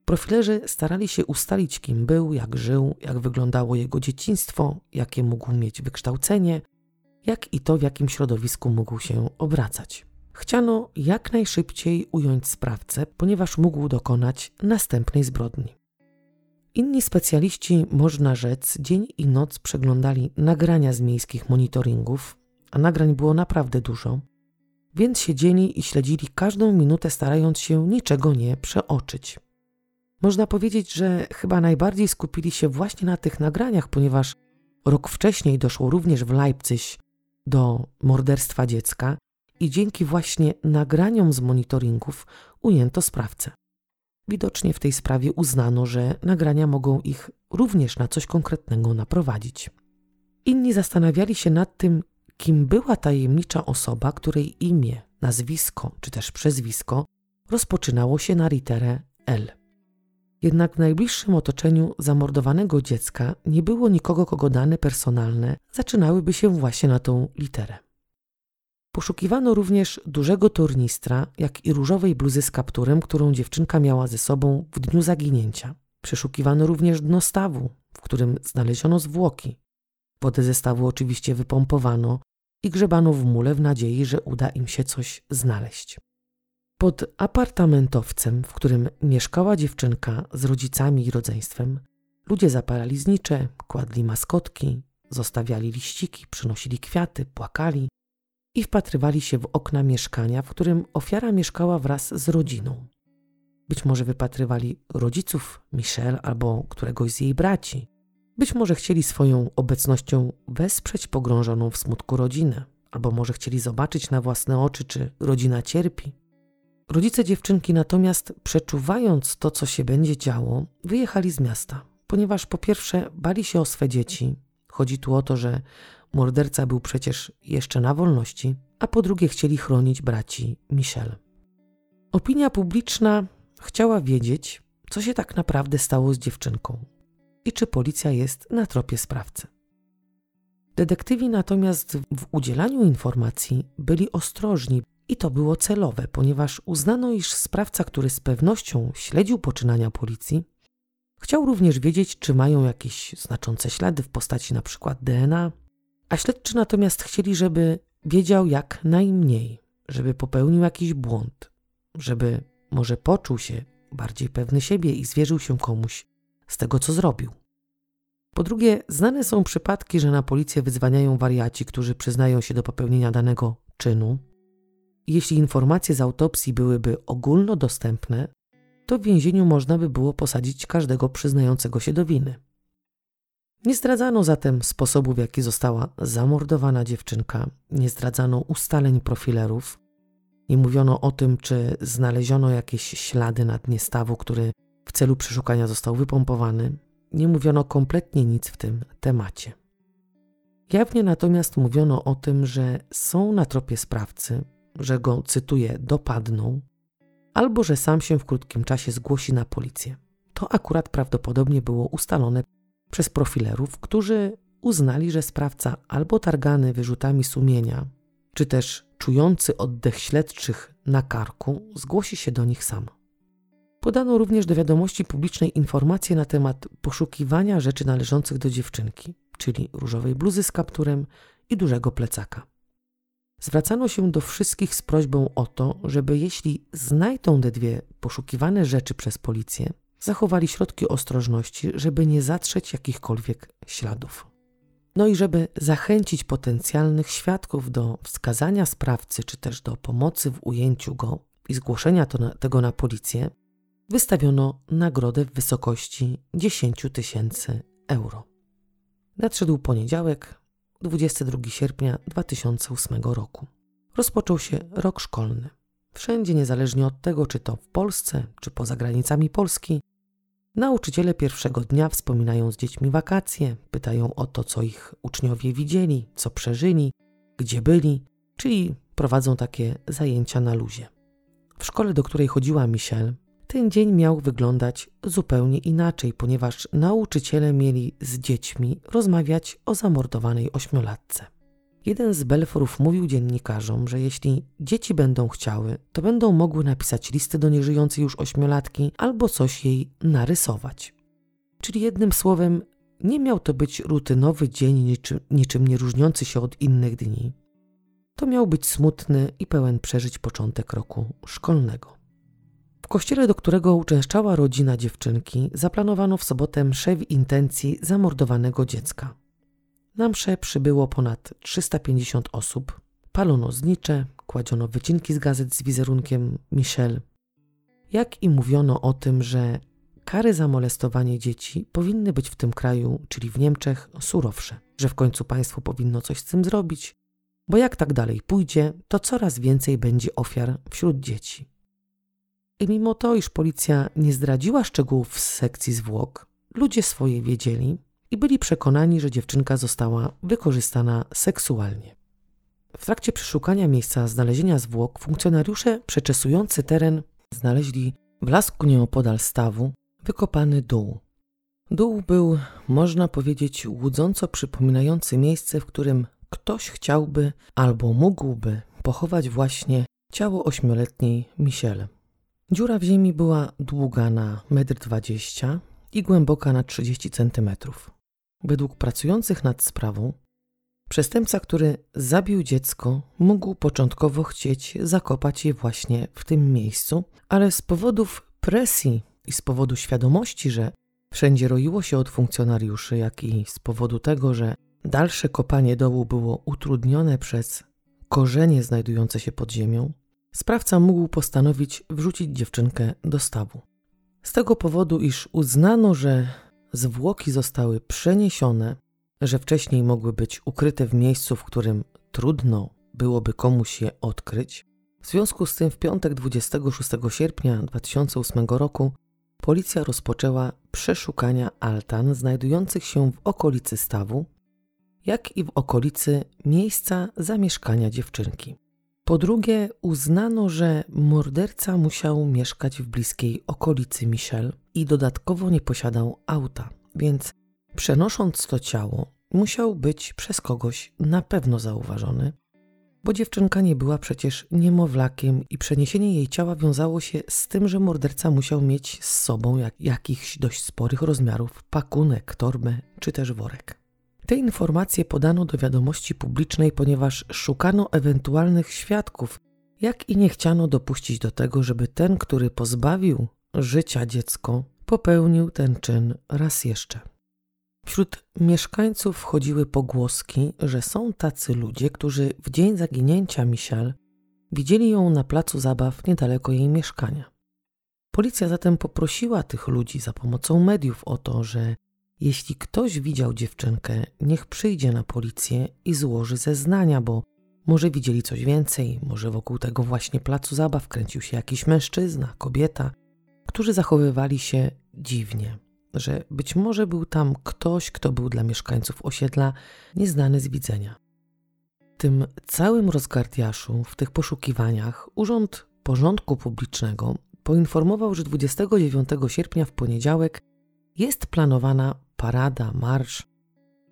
Profilerzy starali się ustalić, kim był, jak żył, jak wyglądało jego dzieciństwo, jakie mógł mieć wykształcenie, jak i to, w jakim środowisku mógł się obracać. Chciano jak najszybciej ująć sprawcę, ponieważ mógł dokonać następnej zbrodni. Inni specjaliści, można rzec, dzień i noc przeglądali nagrania z miejskich monitoringów, a nagrań było naprawdę dużo, więc siedzieli i śledzili każdą minutę, starając się niczego nie przeoczyć. Można powiedzieć, że chyba najbardziej skupili się właśnie na tych nagraniach, ponieważ rok wcześniej doszło również w Leipzig do morderstwa dziecka i dzięki właśnie nagraniom z monitoringów ujęto sprawcę. Widocznie w tej sprawie uznano, że nagrania mogą ich również na coś konkretnego naprowadzić. Inni zastanawiali się nad tym, kim była tajemnicza osoba, której imię, nazwisko czy też przezwisko rozpoczynało się na literę L. Jednak w najbliższym otoczeniu zamordowanego dziecka nie było nikogo, kogo dane personalne zaczynałyby się właśnie na tą literę. Poszukiwano również dużego tornistra, jak i różowej bluzy z kapturem, którą dziewczynka miała ze sobą w dniu zaginięcia. Przeszukiwano również dno stawu, w którym znaleziono zwłoki. Wodę ze stawu oczywiście wypompowano i grzebano w mule w nadziei, że uda im się coś znaleźć. Pod apartamentowcem, w którym mieszkała dziewczynka z rodzicami i rodzeństwem, ludzie zapalali znicze, kładli maskotki, zostawiali liściki, przynosili kwiaty, płakali i wpatrywali się w okna mieszkania, w którym ofiara mieszkała wraz z rodziną. Być może wypatrywali rodziców Michelle albo któregoś z jej braci. Być może chcieli swoją obecnością wesprzeć pogrążoną w smutku rodzinę, albo może chcieli zobaczyć na własne oczy, czy rodzina cierpi. Rodzice dziewczynki natomiast, przeczuwając to, co się będzie działo, wyjechali z miasta, ponieważ po pierwsze bali się o swe dzieci. Chodzi tu o to, że morderca był przecież jeszcze na wolności, a po drugie chcieli chronić braci Michel. Opinia publiczna chciała wiedzieć, co się tak naprawdę stało z dziewczynką i czy policja jest na tropie sprawcy. Detektywi natomiast w udzielaniu informacji byli ostrożni, i to było celowe, ponieważ uznano, iż sprawca, który z pewnością śledził poczynania policji, Chciał również wiedzieć, czy mają jakieś znaczące ślady w postaci np. DNA, a śledczy natomiast chcieli, żeby wiedział jak najmniej, żeby popełnił jakiś błąd, żeby może poczuł się bardziej pewny siebie i zwierzył się komuś z tego, co zrobił. Po drugie, znane są przypadki, że na policję wyzwaniają wariaci, którzy przyznają się do popełnienia danego czynu. Jeśli informacje z autopsji byłyby ogólnodostępne, to w więzieniu można by było posadzić każdego przyznającego się do winy. Nie zdradzano zatem sposobu, w jaki została zamordowana dziewczynka, nie zdradzano ustaleń profilerów, nie mówiono o tym, czy znaleziono jakieś ślady na dnie stawu, który w celu przeszukania został wypompowany. Nie mówiono kompletnie nic w tym temacie. Jawnie natomiast mówiono o tym, że są na tropie sprawcy, że go, cytuję, dopadną, albo że sam się w krótkim czasie zgłosi na policję. To akurat prawdopodobnie było ustalone przez profilerów, którzy uznali, że sprawca albo targany wyrzutami sumienia, czy też czujący oddech śledczych na karku, zgłosi się do nich sam. Podano również do wiadomości publicznej informacje na temat poszukiwania rzeczy należących do dziewczynki, czyli różowej bluzy z kapturem i dużego plecaka. Zwracano się do wszystkich z prośbą o to, żeby jeśli znajdą te dwie poszukiwane rzeczy przez policję, zachowali środki ostrożności, żeby nie zatrzeć jakichkolwiek śladów. No i żeby zachęcić potencjalnych świadków do wskazania sprawcy, czy też do pomocy w ujęciu go i zgłoszenia na, tego na policję, wystawiono nagrodę w wysokości 10 tysięcy euro. Nadszedł poniedziałek, 22 sierpnia 2008 roku. Rozpoczął się rok szkolny. Wszędzie, niezależnie od tego, czy to w Polsce, czy poza granicami Polski, nauczyciele pierwszego dnia wspominają z dziećmi wakacje, pytają o to, co ich uczniowie widzieli, co przeżyli, gdzie byli, czyli prowadzą takie zajęcia na luzie. W szkole, do której chodziła Michelle, ten dzień miał wyglądać zupełnie inaczej, ponieważ nauczyciele mieli z dziećmi rozmawiać o zamordowanej ośmiolatce. Jeden z Belforów mówił dziennikarzom, że jeśli dzieci będą chciały, to będą mogły napisać listy do nieżyjącej już ośmiolatki albo coś jej narysować. Czyli jednym słowem, nie miał to być rutynowy dzień, niczym, niczym nie różniący się od innych dni. To miał być smutny i pełen przeżyć początek roku szkolnego. W kościele, do którego uczęszczała rodzina dziewczynki, zaplanowano w sobotę mszę w intencji zamordowanego dziecka. Na mszę przybyło ponad 350 osób. Palono znicze, kładziono wycinki z gazet z wizerunkiem Michelle. Jak i mówiono o tym, że kary za molestowanie dzieci powinny być w tym kraju, czyli w Niemczech, surowsze, że w końcu państwo powinno coś z tym zrobić, bo jak tak dalej pójdzie, to coraz więcej będzie ofiar wśród dzieci. I mimo to, iż policja nie zdradziła szczegółów z sekcji zwłok, ludzie swoje wiedzieli i byli przekonani, że dziewczynka została wykorzystana seksualnie. W trakcie przeszukania miejsca znalezienia zwłok funkcjonariusze przeczesujący teren znaleźli w lasku nieopodal stawu wykopany dół. Dół był, można powiedzieć, łudząco przypominający miejsce, w którym ktoś chciałby albo mógłby pochować właśnie ciało ośmioletniej Michelle. Dziura w ziemi była długa na 1,20 m i głęboka na 30 cm. Według pracujących nad sprawą, przestępca, który zabił dziecko, mógł początkowo chcieć zakopać je właśnie w tym miejscu, ale z powodów presji i z powodu świadomości, że wszędzie roiło się od funkcjonariuszy, jak i z powodu tego, że dalsze kopanie dołu było utrudnione przez korzenie znajdujące się pod ziemią, sprawca mógł postanowić wrzucić dziewczynkę do stawu. Z tego powodu, iż uznano, że zwłoki zostały przeniesione, że wcześniej mogły być ukryte w miejscu, w którym trudno byłoby komuś je odkryć, w związku z tym w piątek 26 sierpnia 2008 roku policja rozpoczęła przeszukania altan znajdujących się w okolicy stawu, jak i w okolicy miejsca zamieszkania dziewczynki. Po drugie, uznano, że morderca musiał mieszkać w bliskiej okolicy Michel i dodatkowo nie posiadał auta, więc przenosząc to ciało, musiał być przez kogoś na pewno zauważony. bo dziewczynka nie była przecież niemowlakiem i przeniesienie jej ciała wiązało się z tym, że morderca musiał mieć z sobą jak, jakichś dość sporych rozmiarów pakunek, torbę czy też worek. Te informacje podano do wiadomości publicznej, ponieważ szukano ewentualnych świadków, jak i nie chciano dopuścić do tego, żeby ten, który pozbawił życia dziecko, popełnił ten czyn raz jeszcze. Wśród mieszkańców chodziły pogłoski, że są tacy ludzie, którzy w dzień zaginięcia Michelle widzieli ją na placu zabaw niedaleko jej mieszkania. Policja zatem poprosiła tych ludzi za pomocą mediów o to, że jeśli ktoś widział dziewczynkę, niech przyjdzie na policję i złoży zeznania, bo może widzieli coś więcej, może wokół tego właśnie placu zabaw kręcił się jakiś mężczyzna, kobieta, którzy zachowywali się dziwnie że być może był tam ktoś, kto był dla mieszkańców osiedla nieznany z widzenia. W tym całym rozgardiaszu, w tych poszukiwaniach, Urząd Porządku Publicznego poinformował, że 29 sierpnia w poniedziałek jest planowana parada, marsz,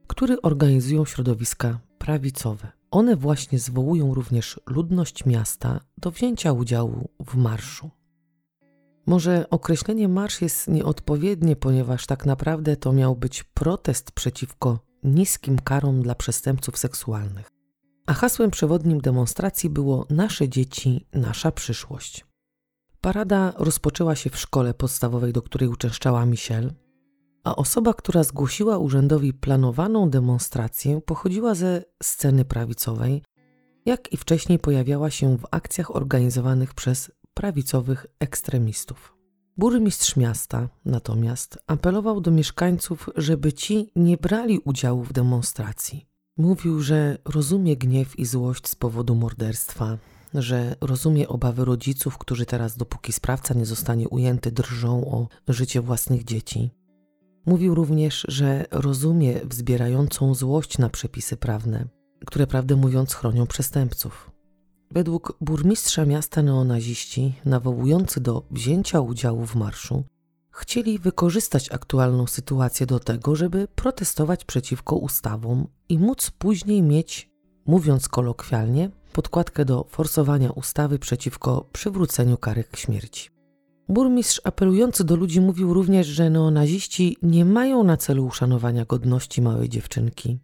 który organizują środowiska prawicowe. One właśnie zwołują również ludność miasta do wzięcia udziału w marszu. Może określenie marsz jest nieodpowiednie, ponieważ tak naprawdę to miał być protest przeciwko niskim karom dla przestępców seksualnych. A hasłem przewodnim demonstracji było Nasze dzieci, nasza przyszłość. Parada rozpoczęła się w szkole podstawowej, do której uczęszczała Michelle, a osoba, która zgłosiła urzędowi planowaną demonstrację, pochodziła ze sceny prawicowej, jak i wcześniej pojawiała się w akcjach organizowanych przez prawicowych ekstremistów. Burmistrz miasta natomiast apelował do mieszkańców, żeby ci nie brali udziału w demonstracji. Mówił, że rozumie gniew i złość z powodu morderstwa, że rozumie obawy rodziców, którzy teraz, dopóki sprawca nie zostanie ujęty, drżą o życie własnych dzieci. Mówił również, że rozumie wzbierającą złość na przepisy prawne, które prawdę mówiąc chronią przestępców. Według burmistrza miasta neonaziści, nawołujący do wzięcia udziału w marszu, chcieli wykorzystać aktualną sytuację do tego, żeby protestować przeciwko ustawom i móc później mieć, mówiąc kolokwialnie, podkładkę do forsowania ustawy przeciwko przywróceniu kary śmierci. Burmistrz apelujący do ludzi mówił również, że neonaziści nie mają na celu uszanowania godności małej dziewczynki,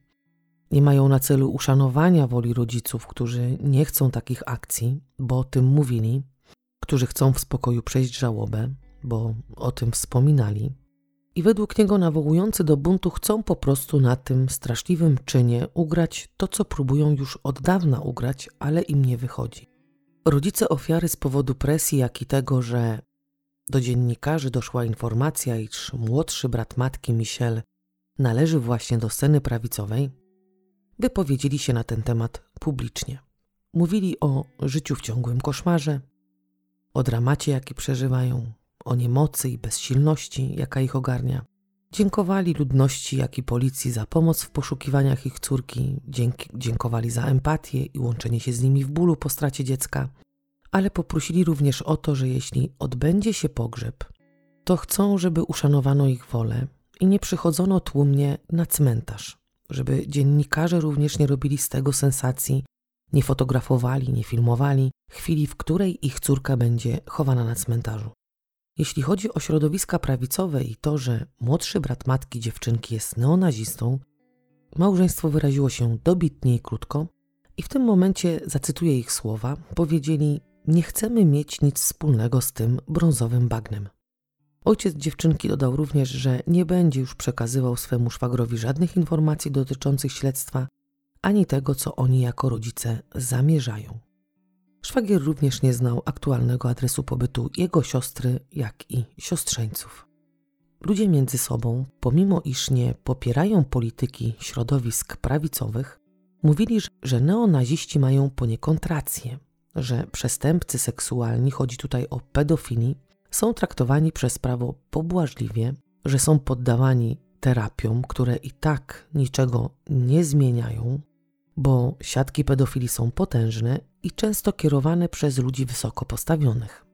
nie mają na celu uszanowania woli rodziców, którzy nie chcą takich akcji, bo o tym mówili, którzy chcą w spokoju przejść żałobę, bo o tym wspominali. I według niego nawołujący do buntu chcą po prostu na tym straszliwym czynie ugrać to, co próbują już od dawna ugrać, ale im nie wychodzi. Rodzice ofiary z powodu presji, jak i tego, że do dziennikarzy doszła informacja, iż młodszy brat matki Michel należy właśnie do sceny prawicowej, wypowiedzieli się na ten temat publicznie. Mówili o życiu w ciągłym koszmarze, o dramacie, jaki przeżywają, o niemocy i bezsilności, jaka ich ogarnia. Dziękowali ludności, jak i policji za pomoc w poszukiwaniach ich córki, dziękowali za empatię i łączenie się z nimi w bólu po stracie dziecka, ale poprosili również o to, że jeśli odbędzie się pogrzeb, to chcą, żeby uszanowano ich wolę i nie przychodzono tłumnie na cmentarz, żeby dziennikarze również nie robili z tego sensacji, nie fotografowali, nie filmowali chwili, w której ich córka będzie chowana na cmentarzu. Jeśli chodzi o środowiska prawicowe i to, że młodszy brat matki dziewczynki jest neonazistą, małżeństwo wyraziło się dobitnie i krótko i w tym momencie, zacytuję ich słowa, powiedzieli: Nie chcemy mieć nic wspólnego z tym brązowym bagnem. Ojciec dziewczynki dodał również, że nie będzie już przekazywał swemu szwagrowi żadnych informacji dotyczących śledztwa, ani tego, co oni jako rodzice zamierzają. Szwagier również nie znał aktualnego adresu pobytu jego siostry, jak i siostrzeńców. Ludzie między sobą, pomimo iż nie popierają polityki środowisk prawicowych, mówili, że neonaziści mają poniekąd rację, że przestępcy seksualni, chodzi tutaj o pedofili, są traktowani przez prawo pobłażliwie, że są poddawani terapiom, które i tak niczego nie zmieniają, bo siatki pedofili są potężne i często kierowane przez ludzi wysoko postawionych.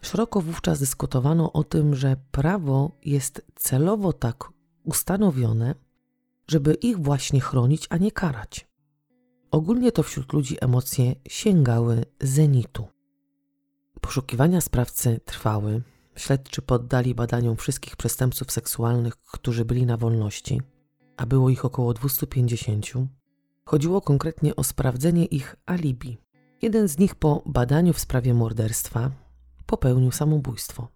Szeroko wówczas dyskutowano o tym, że prawo jest celowo tak ustanowione, żeby ich właśnie chronić, a nie karać. Ogólnie to wśród ludzi emocje sięgały zenitu. Poszukiwania sprawcy trwały. Śledczy poddali badaniom wszystkich przestępców seksualnych, którzy byli na wolności, a było ich około 250. Chodziło konkretnie o sprawdzenie ich alibi. Jeden z nich po badaniu w sprawie morderstwa popełnił samobójstwo.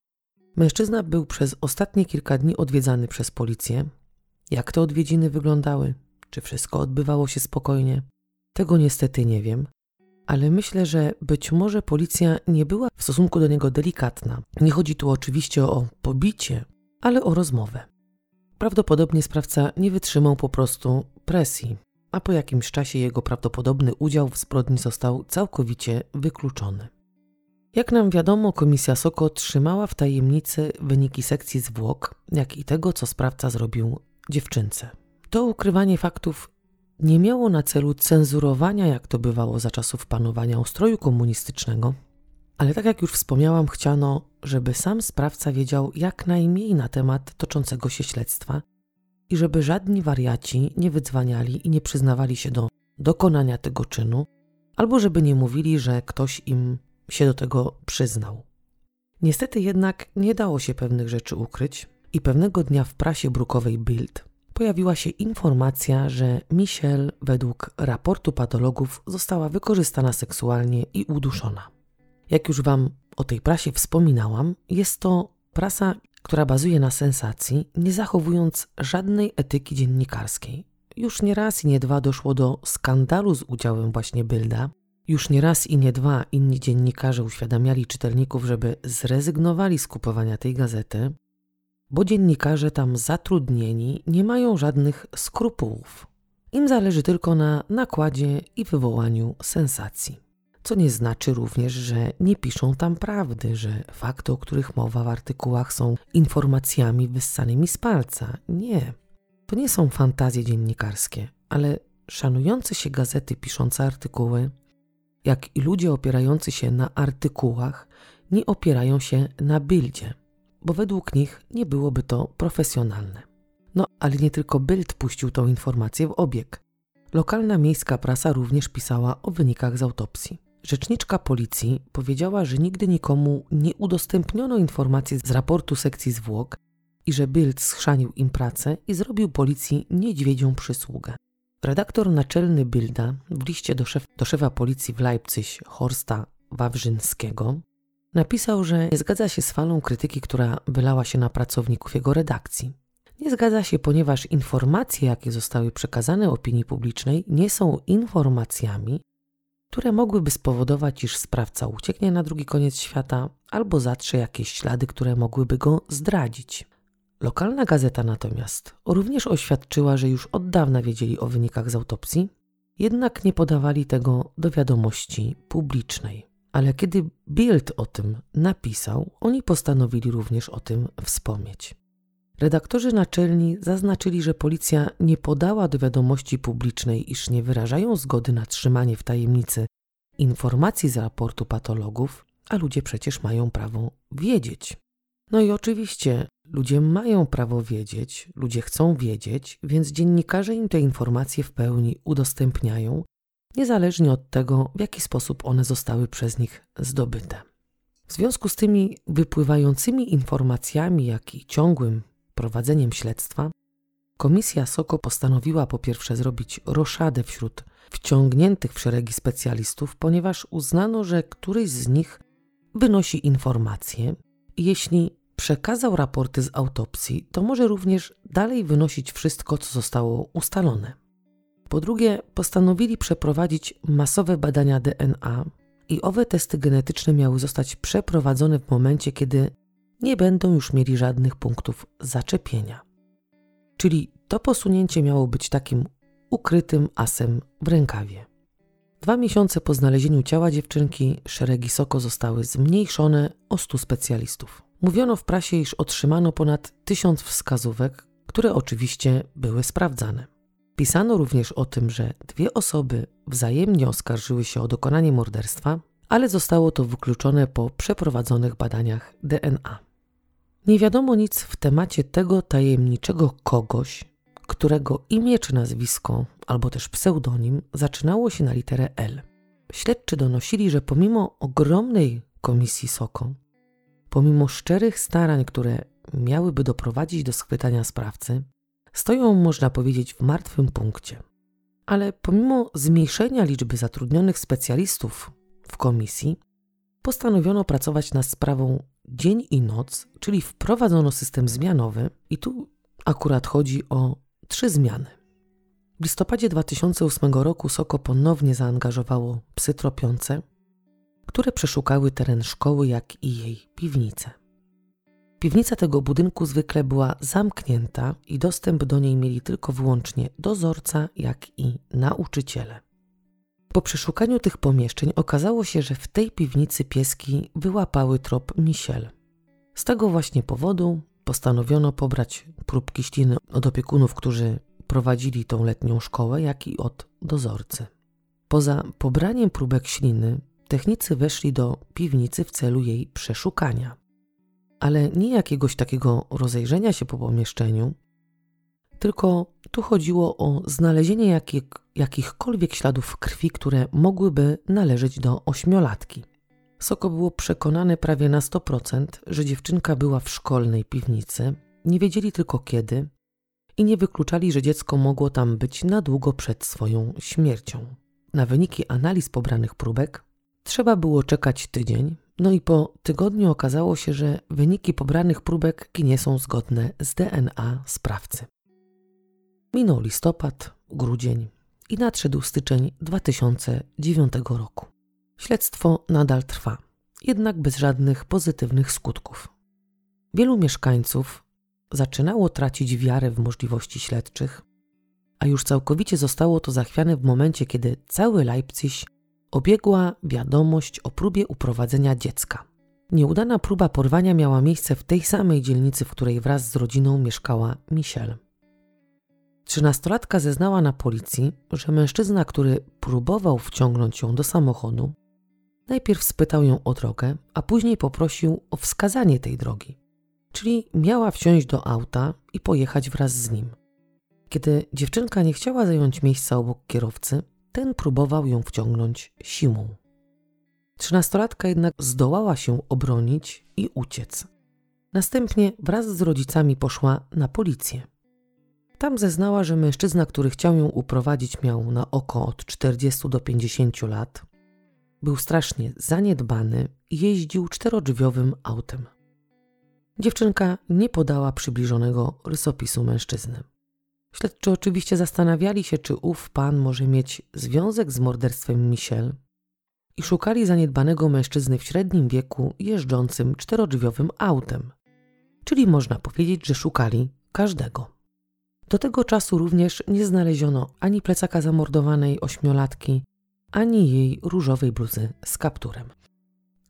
Mężczyzna był przez ostatnie kilka dni odwiedzany przez policję. Jak te odwiedziny wyglądały? Czy wszystko odbywało się spokojnie? Tego niestety nie wiem, ale myślę, że być może policja nie była w stosunku do niego delikatna. Nie chodzi tu oczywiście o pobicie, ale o rozmowę. Prawdopodobnie sprawca nie wytrzymał po prostu presji, a po jakimś czasie jego prawdopodobny udział w zbrodni został całkowicie wykluczony. Jak nam wiadomo, komisja Soko trzymała w tajemnicy wyniki sekcji zwłok, jak i tego, co sprawca zrobił dziewczynce. To ukrywanie faktów nie miało na celu cenzurowania, jak to bywało za czasów panowania ustroju komunistycznego, ale tak jak już wspomniałam, chciano, żeby sam sprawca wiedział jak najmniej na temat toczącego się śledztwa i żeby żadni wariaci nie wydzwaniali i nie przyznawali się do dokonania tego czynu, albo żeby nie mówili, że ktoś im się do tego przyznał. Niestety jednak nie dało się pewnych rzeczy ukryć i pewnego dnia w prasie brukowej Bild pojawiła się informacja, że Michelle według raportu patologów została wykorzystana seksualnie i uduszona. Jak już Wam o tej prasie wspominałam, jest to prasa, która bazuje na sensacji, nie zachowując żadnej etyki dziennikarskiej. Już nie raz i nie dwa doszło do skandalu z udziałem właśnie Bilda. Już nie raz i nie dwa inni dziennikarze uświadamiali czytelników, żeby zrezygnowali z kupowania tej gazety, bo dziennikarze tam zatrudnieni nie mają żadnych skrupułów. Im zależy tylko na nakładzie i wywołaniu sensacji. Co nie znaczy również, że nie piszą tam prawdy, że fakty, o których mowa w artykułach, są informacjami wyssanymi z palca. Nie. To nie są fantazje dziennikarskie, ale szanujące się gazety piszące artykuły, jak i ludzie opierający się na artykułach, nie opierają się na bildzie bo według nich nie byłoby to profesjonalne. No, ale nie tylko Bild puścił tą informację w obieg. Lokalna miejska prasa również pisała o wynikach z autopsji. Rzeczniczka policji powiedziała, że nigdy nikomu nie udostępniono informacji z raportu sekcji zwłok i że Bild schrzanił im pracę i zrobił policji niedźwiedzią przysługę. Redaktor naczelny Bilda w liście do, szef, do szefa policji w Leipzig Horsta Wawrzynskiego Napisał, że nie zgadza się z falą krytyki, która wylała się na pracowników jego redakcji. Nie zgadza się, ponieważ informacje, jakie zostały przekazane opinii publicznej, nie są informacjami, które mogłyby spowodować, iż sprawca ucieknie na drugi koniec świata albo zatrze jakieś ślady, które mogłyby go zdradzić. Lokalna gazeta natomiast również oświadczyła, że już od dawna wiedzieli o wynikach z autopsji, jednak nie podawali tego do wiadomości publicznej. Ale kiedy Bild o tym napisał, oni postanowili również o tym wspomnieć. Redaktorzy naczelni zaznaczyli, że policja nie podała do wiadomości publicznej, iż nie wyrażają zgody na trzymanie w tajemnicy informacji z raportu patologów, a ludzie przecież mają prawo wiedzieć. No i oczywiście ludzie mają prawo wiedzieć, ludzie chcą wiedzieć, więc dziennikarze im te informacje w pełni udostępniają niezależnie od tego, w jaki sposób one zostały przez nich zdobyte. W związku z tymi wypływającymi informacjami, jak i ciągłym prowadzeniem śledztwa, Komisja Soko postanowiła po pierwsze zrobić roszadę wśród wciągniętych w szeregi specjalistów, ponieważ uznano, że któryś z nich wynosi informacje i jeśli przekazał raporty z autopsji, to może również dalej wynosić wszystko, co zostało ustalone. Po drugie, postanowili przeprowadzić masowe badania DNA i owe testy genetyczne miały zostać przeprowadzone w momencie, kiedy nie będą już mieli żadnych punktów zaczepienia. Czyli to posunięcie miało być takim ukrytym asem w rękawie. Dwa miesiące po znalezieniu ciała dziewczynki szeregi Soko zostały zmniejszone o 100 specjalistów. Mówiono w prasie, iż otrzymano ponad tysiąc wskazówek, które oczywiście były sprawdzane. Pisano również o tym, że dwie osoby wzajemnie oskarżyły się o dokonanie morderstwa, ale zostało to wykluczone po przeprowadzonych badaniach DNA. Nie wiadomo nic w temacie tego tajemniczego kogoś, którego imię czy nazwisko, albo też pseudonim zaczynało się na literę L. Śledczy donosili, że pomimo ogromnej komisji SOKO, pomimo szczerych starań, które miałyby doprowadzić do schwytania sprawcy, stoją, można powiedzieć, w martwym punkcie. Ale pomimo zmniejszenia liczby zatrudnionych specjalistów w komisji, postanowiono pracować nad sprawą dzień i noc, czyli wprowadzono system zmianowy, i tu akurat chodzi o trzy zmiany. W listopadzie 2008 roku Soko ponownie zaangażowało psy tropiące, które przeszukały teren szkoły, jak i jej piwnicę. Piwnica tego budynku zwykle była zamknięta i dostęp do niej mieli tylko wyłącznie dozorca, jak i nauczyciele. Po przeszukaniu tych pomieszczeń okazało się, że w tej piwnicy pieski wyłapały trop Michel. Z tego właśnie powodu postanowiono pobrać próbki śliny od opiekunów, którzy prowadzili tą letnią szkołę, jak i od dozorcy. Poza pobraniem próbek śliny, technicy weszli do piwnicy w celu jej przeszukania. Ale nie jakiegoś takiego rozejrzenia się po pomieszczeniu, tylko tu chodziło o znalezienie jakich, jakichkolwiek śladów krwi, które mogłyby należeć do ośmiolatki. Soko było przekonane prawie na 100%, że dziewczynka była w szkolnej piwnicy. Nie wiedzieli tylko kiedy i nie wykluczali, że dziecko mogło tam być na długo przed swoją śmiercią. Na wyniki analiz pobranych próbek trzeba było czekać tydzień, no i po tygodniu okazało się, że wyniki pobranych próbek nie są zgodne z DNA sprawcy. Minął listopad, grudzień i nadszedł styczeń 2009 roku. Śledztwo nadal trwa, jednak bez żadnych pozytywnych skutków. Wielu mieszkańców zaczynało tracić wiarę w możliwości śledczych, a już całkowicie zostało to zachwiane w momencie, kiedy cały Leipzig obiegła wiadomość o próbie uprowadzenia dziecka. Nieudana próba porwania miała miejsce w tej samej dzielnicy, w której wraz z rodziną mieszkała Michelle. Trzynastolatka zeznała na policji, że mężczyzna, który próbował wciągnąć ją do samochodu, najpierw spytał ją o drogę, a później poprosił o wskazanie tej drogi. Czyli miała wsiąść do auta i pojechać wraz z nim. Kiedy dziewczynka nie chciała zająć miejsca obok kierowcy, ten próbował ją wciągnąć siłą. Trzynastolatka jednak zdołała się obronić i uciec. Następnie wraz z rodzicami poszła na policję. Tam zeznała, że mężczyzna, który chciał ją uprowadzić, miał na oko od 40 do 50 lat. Był strasznie zaniedbany i jeździł czterodrzwiowym autem. Dziewczynka nie podała przybliżonego rysopisu mężczyzny. Śledczy oczywiście zastanawiali się, czy ów pan może mieć związek z morderstwem Michel i szukali zaniedbanego mężczyzny w średnim wieku jeżdżącym czterodrzwiowym autem. Czyli można powiedzieć, że szukali każdego. Do tego czasu również nie znaleziono ani plecaka zamordowanej ośmiolatki, ani jej różowej bluzy z kapturem.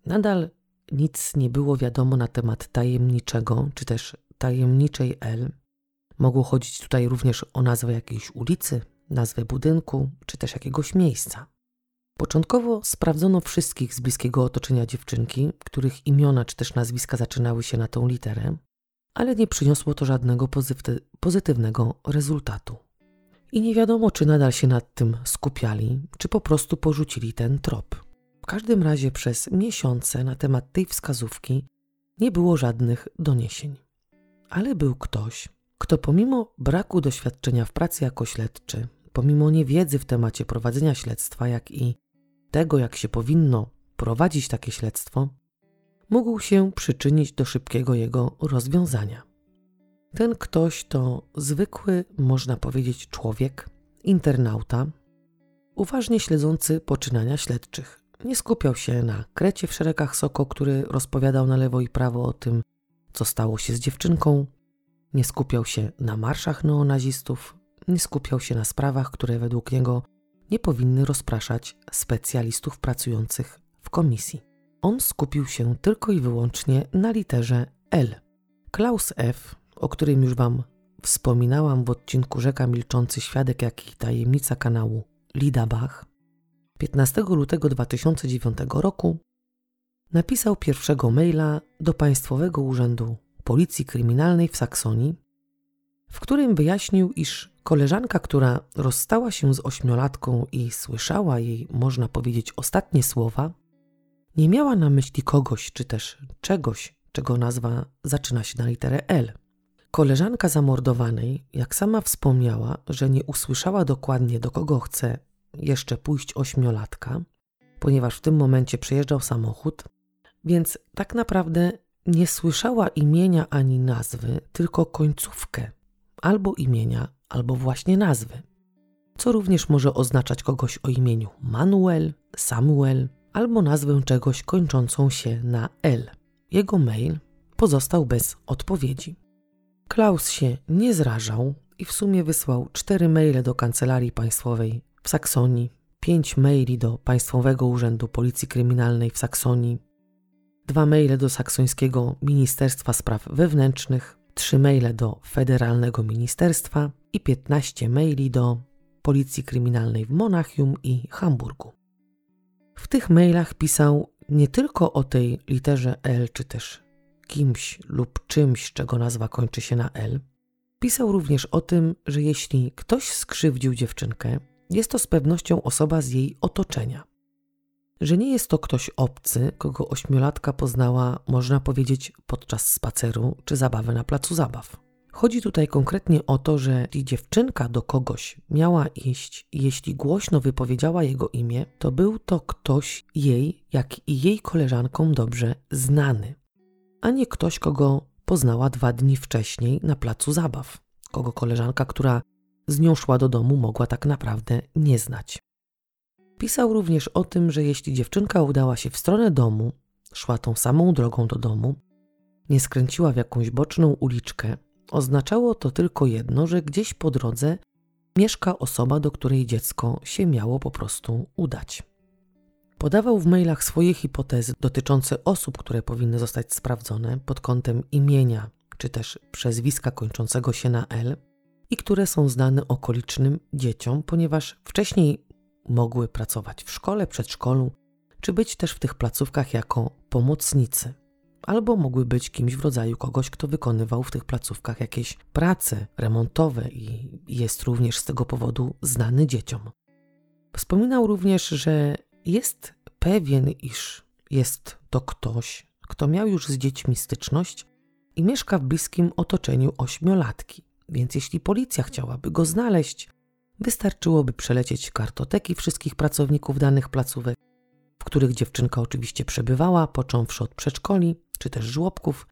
Nadal nic nie było wiadomo na temat tajemniczego, czy też tajemniczej L. Mogło chodzić tutaj również o nazwę jakiejś ulicy, nazwę budynku, czy też jakiegoś miejsca. Początkowo sprawdzono wszystkich z bliskiego otoczenia dziewczynki, których imiona czy też nazwiska zaczynały się na tą literę, ale nie przyniosło to żadnego pozytywnego rezultatu. I nie wiadomo, czy nadal się nad tym skupiali, czy po prostu porzucili ten trop. W każdym razie przez miesiące na temat tej wskazówki nie było żadnych doniesień. Ale był ktoś, kto pomimo braku doświadczenia w pracy jako śledczy, pomimo niewiedzy w temacie prowadzenia śledztwa, jak i tego, jak się powinno prowadzić takie śledztwo, mógł się przyczynić do szybkiego jego rozwiązania. Ten ktoś to zwykły, można powiedzieć, człowiek, internauta, uważnie śledzący poczynania śledczych. Nie skupiał się na krecie w szeregach Soko, który rozpowiadał na lewo i prawo o tym, co stało się z dziewczynką. Nie skupiał się na marszach neonazistów, nie skupiał się na sprawach, które według niego nie powinny rozpraszać specjalistów pracujących w komisji. On skupił się tylko i wyłącznie na literze L. Klaus F., o którym już Wam wspominałam w odcinku Rzeka Milczący Świadek, jak i tajemnica kanału Lida Bach, 15 lutego 2009 roku napisał pierwszego maila do Państwowego Urzędu Policji Kryminalnej w Saksonii, w którym wyjaśnił, iż koleżanka, która rozstała się z ośmiolatką i słyszała jej, można powiedzieć, ostatnie słowa, nie miała na myśli kogoś czy też czegoś, czego nazwa zaczyna się na literę L. Koleżanka zamordowanej, jak sama wspomniała, że nie usłyszała dokładnie do kogo chce jeszcze pójść ośmiolatka, ponieważ w tym momencie przejeżdżał samochód, więc tak naprawdę nie słyszała imienia ani nazwy, tylko końcówkę albo imienia, albo właśnie nazwy. Co również może oznaczać kogoś o imieniu Manuel, Samuel albo nazwę czegoś kończącą się na L. Jego mail pozostał bez odpowiedzi. Klaus się nie zrażał i w sumie wysłał cztery maile do kancelarii państwowej w Saksonii, pięć maili do Państwowego Urzędu Policji Kryminalnej w Saksonii, dwa maile do Saksońskiego Ministerstwa Spraw Wewnętrznych, trzy maile do Federalnego Ministerstwa i 15 maili do Policji Kryminalnej w Monachium i Hamburgu. W tych mailach pisał nie tylko o tej literze L, czy też kimś lub czymś, czego nazwa kończy się na L, pisał również o tym, że jeśli ktoś skrzywdził dziewczynkę, jest to z pewnością osoba z jej otoczenia. Że nie jest to ktoś obcy, kogo ośmiolatka poznała, można powiedzieć, podczas spaceru czy zabawy na placu zabaw. Chodzi tutaj konkretnie o to, że jeśli dziewczynka do kogoś miała iść jeśli głośno wypowiedziała jego imię, to był to ktoś jej, jak i jej koleżankom dobrze znany, a nie ktoś, kogo poznała dwa dni wcześniej na placu zabaw, kogo koleżanka, która z nią szła do domu, mogła tak naprawdę nie znać. Pisał również o tym, że jeśli dziewczynka udała się w stronę domu, szła tą samą drogą do domu, nie skręciła w jakąś boczną uliczkę, oznaczało to tylko jedno, że gdzieś po drodze mieszka osoba, do której dziecko się miało po prostu udać. Podawał w mailach swoje hipotezy dotyczące osób, które powinny zostać sprawdzone pod kątem imienia czy też przezwiska kończącego się na L i które są znane okolicznym dzieciom, ponieważ wcześniej mogły pracować w szkole, przedszkolu, czy być też w tych placówkach jako pomocnicy, albo mogły być kimś w rodzaju kogoś, kto wykonywał w tych placówkach jakieś prace remontowe i jest również z tego powodu znany dzieciom. Wspominał również, że jest pewien, iż jest to ktoś, kto miał już z dziećmi styczność i mieszka w bliskim otoczeniu ośmiolatki. Więc jeśli policja chciałaby go znaleźć, wystarczyłoby przelecieć kartoteki wszystkich pracowników danych placówek, w których dziewczynka oczywiście przebywała, począwszy od przedszkoli czy też żłobków,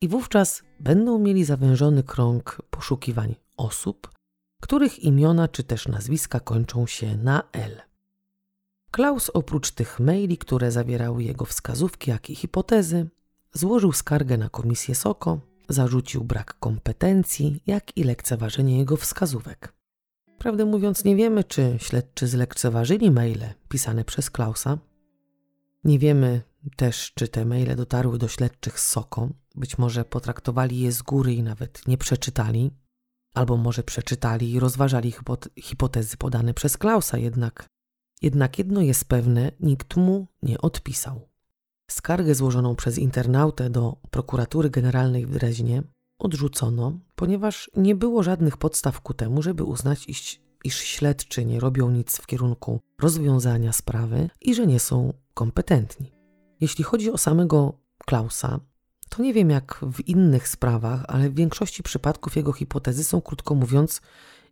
i wówczas będą mieli zawężony krąg poszukiwań osób, których imiona czy też nazwiska kończą się na L. Klaus oprócz tych maili, które zawierały jego wskazówki, jak i hipotezy, złożył skargę na komisję SOKO, zarzucił brak kompetencji, jak i lekceważenie jego wskazówek. Prawdę mówiąc, nie wiemy, czy śledczy zlekceważyli maile pisane przez Klausa. Nie wiemy też, czy te maile dotarły do śledczych z SOKO. Być może potraktowali je z góry i nawet nie przeczytali, albo może przeczytali i rozważali hipotezy podane przez Klausa, jednak, jednak jedno jest pewne, nikt mu nie odpisał. Skargę złożoną przez internautę do prokuratury generalnej w Dreźnie odrzucono, ponieważ nie było żadnych podstaw ku temu, żeby uznać, iż, iż śledczy nie robią nic w kierunku rozwiązania sprawy i że nie są kompetentni. Jeśli chodzi o samego Klausa, to nie wiem jak w innych sprawach, ale w większości przypadków jego hipotezy są, krótko mówiąc,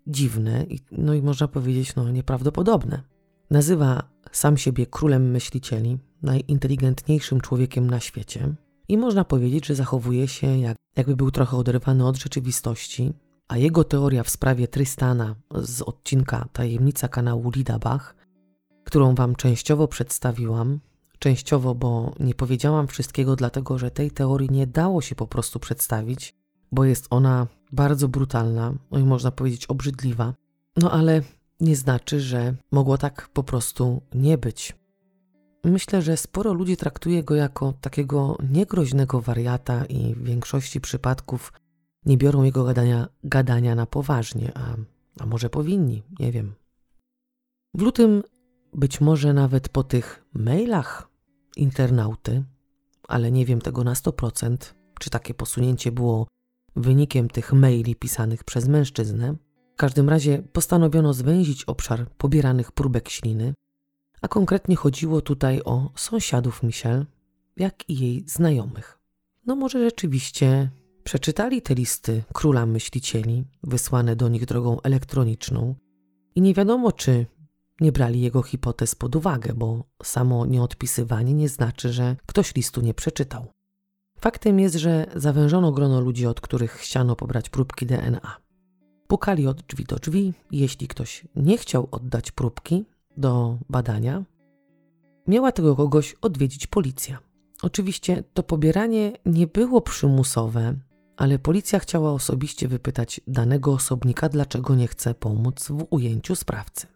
dziwne i, no i można powiedzieć, no nieprawdopodobne. Nazywa sam siebie królem myślicieli, najinteligentniejszym człowiekiem na świecie i można powiedzieć, że zachowuje się jak, jakby był trochę oderwany od rzeczywistości, a jego teoria w sprawie Tristana z odcinka Tajemnica kanału Lidabach, którą Wam częściowo przedstawiłam, częściowo, bo nie powiedziałam wszystkiego, dlatego że tej teorii nie dało się po prostu przedstawić, bo jest ona bardzo brutalna, no i można powiedzieć obrzydliwa. No ale nie znaczy, że mogło tak po prostu nie być. Myślę, że sporo ludzi traktuje go jako takiego niegroźnego wariata i w większości przypadków nie biorą jego gadania, gadania na poważnie, a, a może powinni, nie wiem. W lutym, być może nawet po tych mailach internauty, ale nie wiem tego na 100%, czy takie posunięcie było wynikiem tych maili pisanych przez mężczyznę. W każdym razie postanowiono zwęzić obszar pobieranych próbek śliny, a konkretnie chodziło tutaj o sąsiadów Michelle, jak i jej znajomych. No może rzeczywiście przeczytali te listy króla myślicieli, wysłane do nich drogą elektroniczną i nie wiadomo, czy nie brali jego hipotez pod uwagę, bo samo nieodpisywanie nie znaczy, że ktoś listu nie przeczytał. Faktem jest, że zawężono grono ludzi, od których chciano pobrać próbki DNA. Pukali od drzwi do drzwi i jeśli ktoś nie chciał oddać próbki do badania, miała tego kogoś odwiedzić policja. Oczywiście to pobieranie nie było przymusowe, ale policja chciała osobiście wypytać danego osobnika, dlaczego nie chce pomóc w ujęciu sprawcy.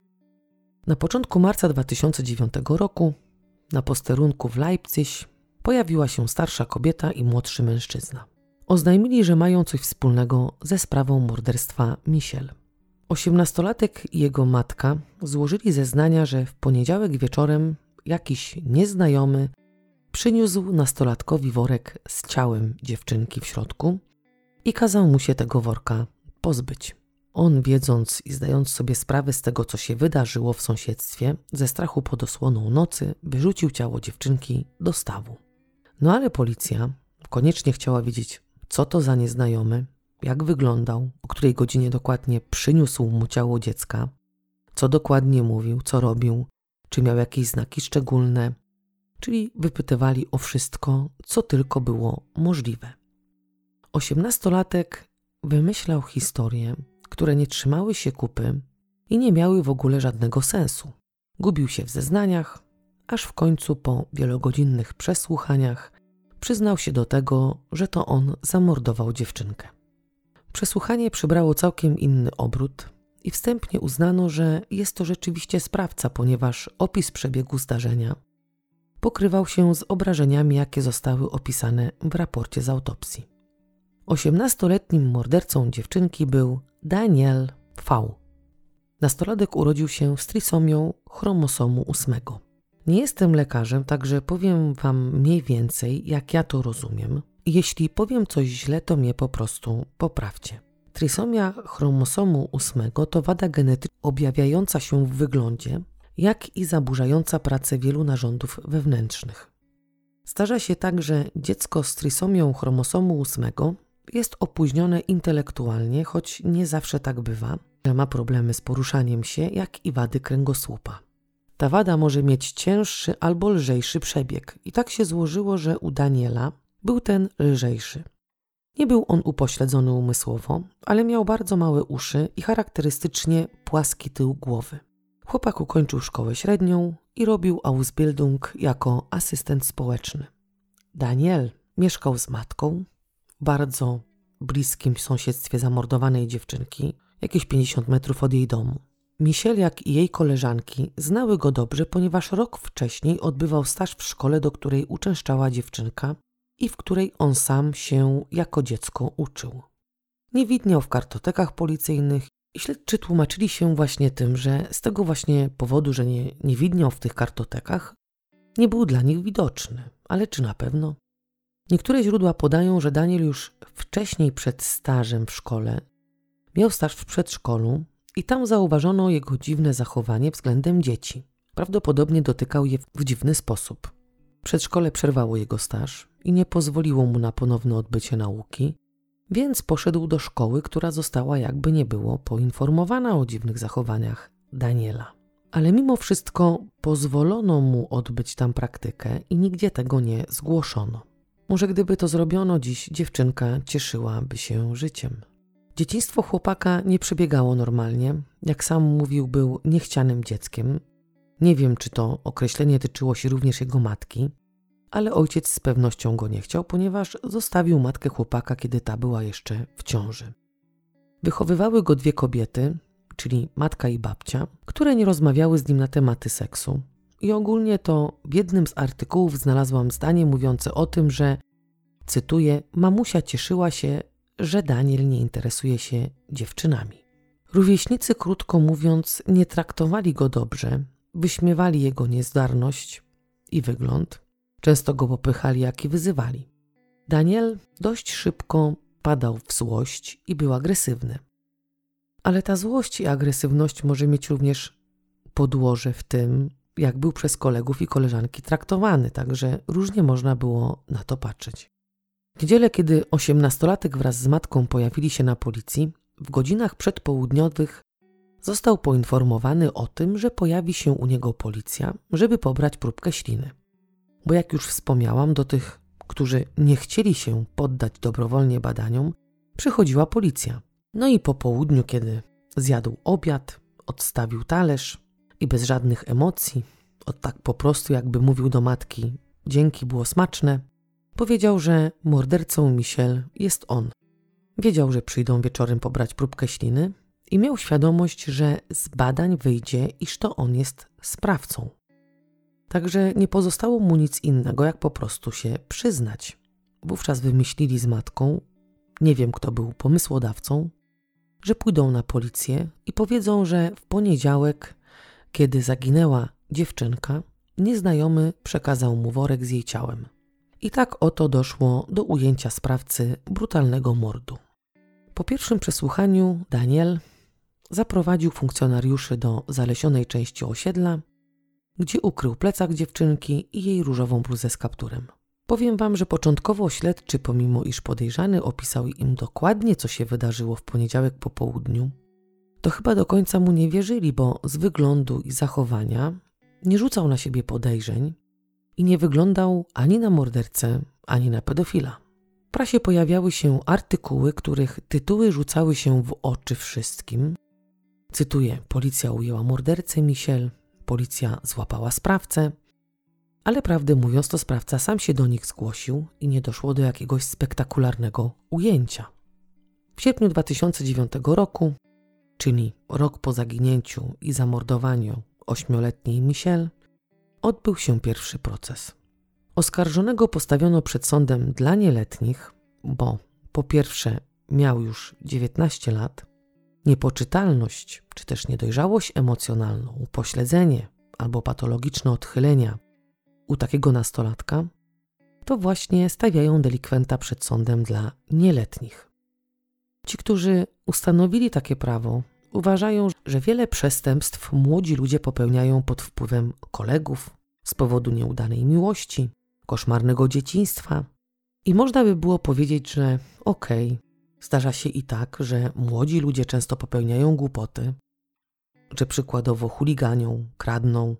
Na początku marca 2009 roku na posterunku w Leipzig pojawiła się starsza kobieta i młodszy mężczyzna. Oznajmili, że mają coś wspólnego ze sprawą morderstwa Michel. Osiemnastolatek i jego matka złożyli zeznania, że w poniedziałek wieczorem jakiś nieznajomy przyniósł nastolatkowi worek z ciałem dziewczynki w środku i kazał mu się tego worka pozbyć. On, wiedząc i zdając sobie sprawę z tego, co się wydarzyło w sąsiedztwie, ze strachu pod osłoną nocy wyrzucił ciało dziewczynki do stawu. No ale policja koniecznie chciała wiedzieć, co to za nieznajomy, jak wyglądał, o której godzinie dokładnie przyniósł mu ciało dziecka, co dokładnie mówił, co robił, czy miał jakieś znaki szczególne, czyli wypytywali o wszystko, co tylko było możliwe. Osiemnastolatek wymyślał historie, które nie trzymały się kupy i nie miały w ogóle żadnego sensu. Gubił się w zeznaniach, aż w końcu po wielogodzinnych przesłuchaniach przyznał się do tego, że to on zamordował dziewczynkę. Przesłuchanie przybrało całkiem inny obrót i wstępnie uznano, że jest to rzeczywiście sprawca, ponieważ opis przebiegu zdarzenia pokrywał się z obrażeniami, jakie zostały opisane w raporcie z autopsji. Osiemnastoletnim mordercą dziewczynki był Daniel V. Nastolatek urodził się z trisomią chromosomu ósmego. Nie jestem lekarzem, także powiem Wam mniej więcej, jak ja to rozumiem. Jeśli powiem coś źle, to mnie po prostu poprawcie. Trisomia chromosomu ósmego to wada genetyczna objawiająca się w wyglądzie, jak i zaburzająca pracę wielu narządów wewnętrznych. Zdarza się tak, że dziecko z trisomią chromosomu ósmego jest opóźnione intelektualnie, choć nie zawsze tak bywa, że ma problemy z poruszaniem się, jak i wady kręgosłupa. Ta wada może mieć cięższy albo lżejszy przebieg, i tak się złożyło, że u Daniela był ten lżejszy. Nie był on upośledzony umysłowo, ale miał bardzo małe uszy i charakterystycznie płaski tył głowy. Chłopak ukończył szkołę średnią i robił Ausbildung jako asystent społeczny. Daniel mieszkał z matką, bardzo bliskim sąsiedztwie zamordowanej dziewczynki, jakieś 50 metrów od jej domu. Micheliak i jej koleżanki znały go dobrze, ponieważ rok wcześniej odbywał staż w szkole, do której uczęszczała dziewczynka i w której on sam się jako dziecko uczył. Nie widniał w kartotekach policyjnych i śledczy tłumaczyli się właśnie tym, że z tego właśnie powodu, że nie, nie widniał w tych kartotekach, nie był dla nich widoczny. Ale czy na pewno? Niektóre źródła podają, że Daniel już wcześniej przed stażem w szkole miał staż w przedszkolu i tam zauważono jego dziwne zachowanie względem dzieci. Prawdopodobnie dotykał je w dziwny sposób. Przedszkole przerwało jego staż i nie pozwoliło mu na ponowne odbycie nauki, więc poszedł do szkoły, która została jakby nie było poinformowana o dziwnych zachowaniach Daniela. Ale mimo wszystko pozwolono mu odbyć tam praktykę i nigdzie tego nie zgłoszono. Może gdyby to zrobiono dziś, dziewczynka cieszyłaby się życiem. Dzieciństwo chłopaka nie przebiegało normalnie. Jak sam mówił, był niechcianym dzieckiem. Nie wiem, czy to określenie tyczyło się również jego matki, ale ojciec z pewnością go nie chciał, ponieważ zostawił matkę chłopaka, kiedy ta była jeszcze w ciąży. Wychowywały go dwie kobiety, czyli matka i babcia, które nie rozmawiały z nim na tematy seksu. I ogólnie to w jednym z artykułów znalazłam zdanie mówiące o tym, że, cytuję, mamusia cieszyła się, że Daniel nie interesuje się dziewczynami. Rówieśnicy, krótko mówiąc, nie traktowali go dobrze, wyśmiewali jego niezdarność i wygląd, często go popychali, jak i wyzywali. Daniel dość szybko wpadał w złość i był agresywny. Ale ta złość i agresywność może mieć również podłoże w tym, jak był przez kolegów i koleżanki traktowany, także różnie można było na to patrzeć. W niedzielę, kiedy osiemnastolatek wraz z matką pojawili się na policji, w godzinach przedpołudniowych został poinformowany o tym, że pojawi się u niego policja, żeby pobrać próbkę śliny. Bo jak już wspomniałam, do tych, którzy nie chcieli się poddać dobrowolnie badaniom, przychodziła policja. No i po południu, kiedy zjadł obiad, odstawił talerz i bez żadnych emocji, od tak po prostu jakby mówił do matki, dzięki było smaczne, powiedział, że mordercą Michel jest on. Wiedział, że przyjdą wieczorem pobrać próbkę śliny i miał świadomość, że z badań wyjdzie, iż to on jest sprawcą. Także nie pozostało mu nic innego, jak po prostu się przyznać. Wówczas wymyślili z matką, nie wiem kto był pomysłodawcą, że pójdą na policję i powiedzą, że w poniedziałek, kiedy zaginęła dziewczynka, nieznajomy przekazał mu worek z jej ciałem. I tak oto doszło do ujęcia sprawcy brutalnego mordu. Po pierwszym przesłuchaniu Daniel zaprowadził funkcjonariuszy do zalesionej części osiedla, gdzie ukrył plecak dziewczynki i jej różową bluzę z kapturem. Powiem wam, że początkowo śledczy, pomimo iż podejrzany opisał im dokładnie, co się wydarzyło w poniedziałek po południu, to chyba do końca mu nie wierzyli, bo z wyglądu i zachowania nie rzucał na siebie podejrzeń i nie wyglądał ani na mordercę, ani na pedofila. W prasie pojawiały się artykuły, których tytuły rzucały się w oczy wszystkim. Cytuję: Policja ujęła mordercę Michel, policja złapała sprawcę, ale prawdę mówiąc, to sprawca sam się do nich zgłosił i nie doszło do jakiegoś spektakularnego ujęcia. W sierpniu 2009 roku, czyli rok po zaginięciu i zamordowaniu ośmioletniej Michelle, odbył się pierwszy proces. Oskarżonego postawiono przed sądem dla nieletnich, bo po pierwsze miał już 19 lat, niepoczytalność czy też niedojrzałość emocjonalną, upośledzenie albo patologiczne odchylenia u takiego nastolatka, to właśnie stawiają delikwenta przed sądem dla nieletnich. Ci, którzy ustanowili takie prawo, uważają, że wiele przestępstw młodzi ludzie popełniają pod wpływem kolegów, z powodu nieudanej miłości, koszmarnego dzieciństwa. I można by było powiedzieć, że okej, okay, zdarza się i tak, że młodzi ludzie często popełniają głupoty, że przykładowo chuliganią, kradną,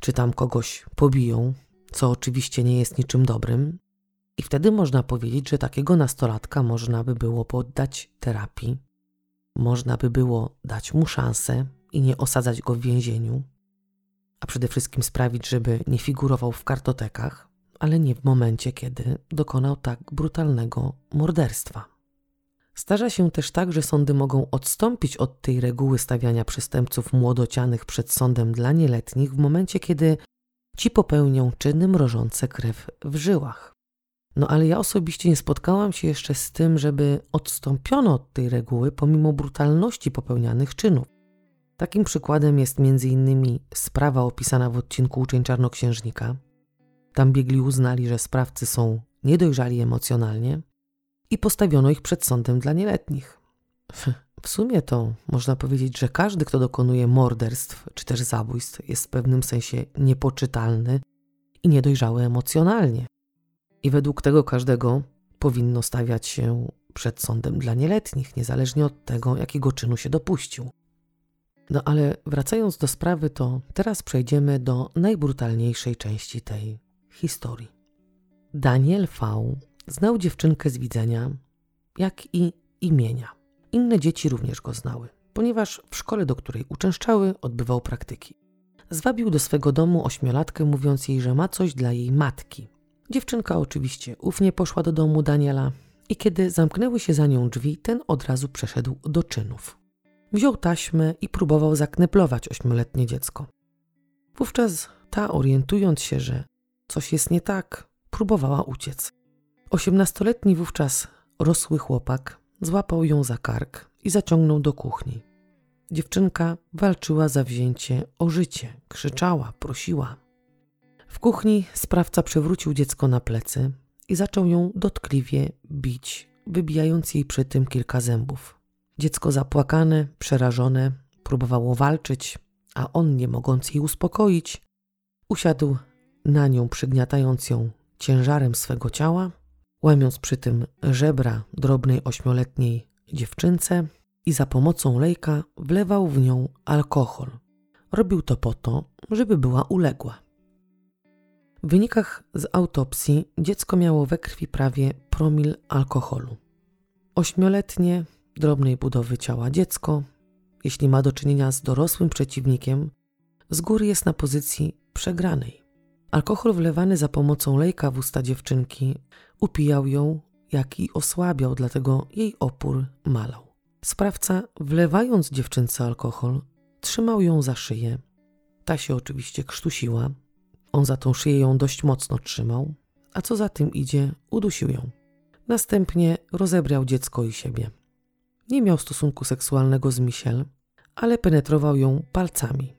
czy tam kogoś pobiją, co oczywiście nie jest niczym dobrym. I wtedy można powiedzieć, że takiego nastolatka można by było poddać terapii, można by było dać mu szansę i nie osadzać go w więzieniu, a przede wszystkim sprawić, żeby nie figurował w kartotekach, ale nie w momencie, kiedy dokonał tak brutalnego morderstwa. Zdarza się też tak, że sądy mogą odstąpić od tej reguły stawiania przestępców młodocianych przed sądem dla nieletnich w momencie, kiedy ci popełnią czyny mrożące krew w żyłach. No ale ja osobiście nie spotkałam się jeszcze z tym, żeby odstąpiono od tej reguły pomimo brutalności popełnianych czynów. Takim przykładem jest m.in. sprawa opisana w odcinku Uczeń Czarnoksiężnika. Tam biegli uznali, że sprawcy są niedojrzali emocjonalnie i postawiono ich przed sądem dla nieletnich. W sumie to można powiedzieć, że każdy, kto dokonuje morderstw czy też zabójstw, jest w pewnym sensie niepoczytalny i niedojrzały emocjonalnie. I według tego każdego powinno stawiać się przed sądem dla nieletnich, niezależnie od tego, jakiego czynu się dopuścił. No ale wracając do sprawy, to teraz przejdziemy do najbrutalniejszej części tej historii. Daniel V znał dziewczynkę z widzenia, jak i imienia. Inne dzieci również go znały, ponieważ w szkole, do której uczęszczały, odbywał praktyki. Zwabił do swego domu ośmiolatkę, mówiąc jej, że ma coś dla jej matki. Dziewczynka oczywiście ufnie poszła do domu Daniela i kiedy zamknęły się za nią drzwi, ten od razu przeszedł do czynów. Wziął taśmę i próbował zakneplować ośmioletnie dziecko. Wówczas ta, orientując się, że coś jest nie tak, próbowała uciec. Osiemnastoletni wówczas rosły chłopak złapał ją za kark i zaciągnął do kuchni. Dziewczynka walczyła za wzięcie o życie, krzyczała, prosiła. W kuchni sprawca przewrócił dziecko na plecy i zaczął ją dotkliwie bić wybijając jej przy tym kilka zębów. Dziecko zapłakane, przerażone, próbowało walczyć, a on, nie mogąc jej uspokoić, usiadł na nią, przygniatając ją ciężarem swego ciała, łamiąc przy tym żebra drobnej ośmioletniej dziewczynce i za pomocą lejka wlewał w nią alkohol. Robił to po to, żeby była uległa. W wynikach z autopsji dziecko miało we krwi prawie promil alkoholu. Ośmioletnie, drobnej budowy ciała dziecko, jeśli ma do czynienia z dorosłym przeciwnikiem, z góry jest na pozycji przegranej. Alkohol wlewany za pomocą lejka w usta dziewczynki upijał ją, jak i osłabiał, dlatego jej opór malał. Sprawca, wlewając dziewczynce alkohol, trzymał ją za szyję. Ta się oczywiście krztusiła. On za tą szyję ją dość mocno trzymał, a co za tym idzie, udusił ją. Następnie rozebrał dziecko i siebie. Nie miał stosunku seksualnego z Michelle, ale penetrował ją palcami.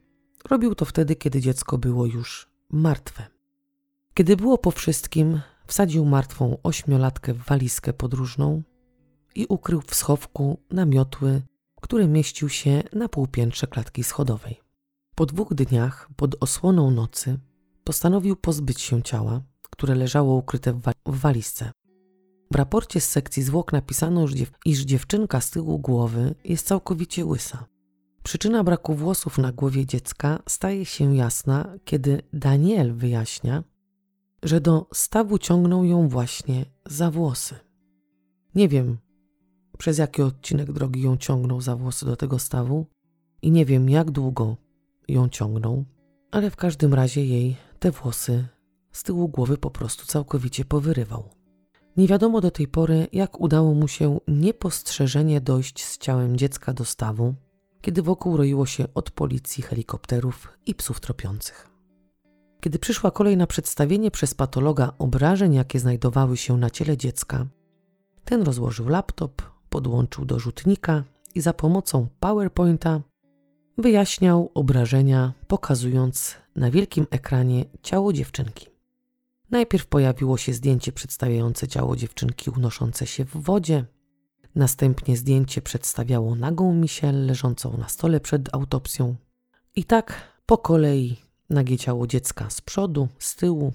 Robił to wtedy, kiedy dziecko było już martwe. Kiedy było po wszystkim, wsadził martwą ośmiolatkę w walizkę podróżną i ukrył w schowku namiotły, który mieścił się na półpiętrze klatki schodowej. Po dwóch dniach, pod osłoną nocy, postanowił pozbyć się ciała, które leżało ukryte w, w walizce. W raporcie z sekcji zwłok napisano, iż dziewczynka z tyłu głowy jest całkowicie łysa. Przyczyna braku włosów na głowie dziecka staje się jasna, kiedy Daniel wyjaśnia, że do stawu ciągnął ją właśnie za włosy. Nie wiem, przez jaki odcinek drogi ją ciągnął za włosy do tego stawu i nie wiem, jak długo ją ciągnął, ale w każdym razie jej te włosy z tyłu głowy po prostu całkowicie powyrywał. Nie wiadomo do tej pory, jak udało mu się niepostrzeżenie dojść z ciałem dziecka do stawu, kiedy wokół roiło się od policji, helikopterów i psów tropiących. Kiedy przyszła kolej na przedstawienie przez patologa obrażeń, jakie znajdowały się na ciele dziecka, ten rozłożył laptop, podłączył do rzutnika i za pomocą PowerPointa wyjaśniał obrażenia, pokazując na wielkim ekranie ciało dziewczynki. Najpierw pojawiło się zdjęcie przedstawiające ciało dziewczynki unoszące się w wodzie. Następnie zdjęcie przedstawiało nagą Michelle leżącą na stole przed autopsją. I tak po kolei nagie ciało dziecka z przodu, z tyłu.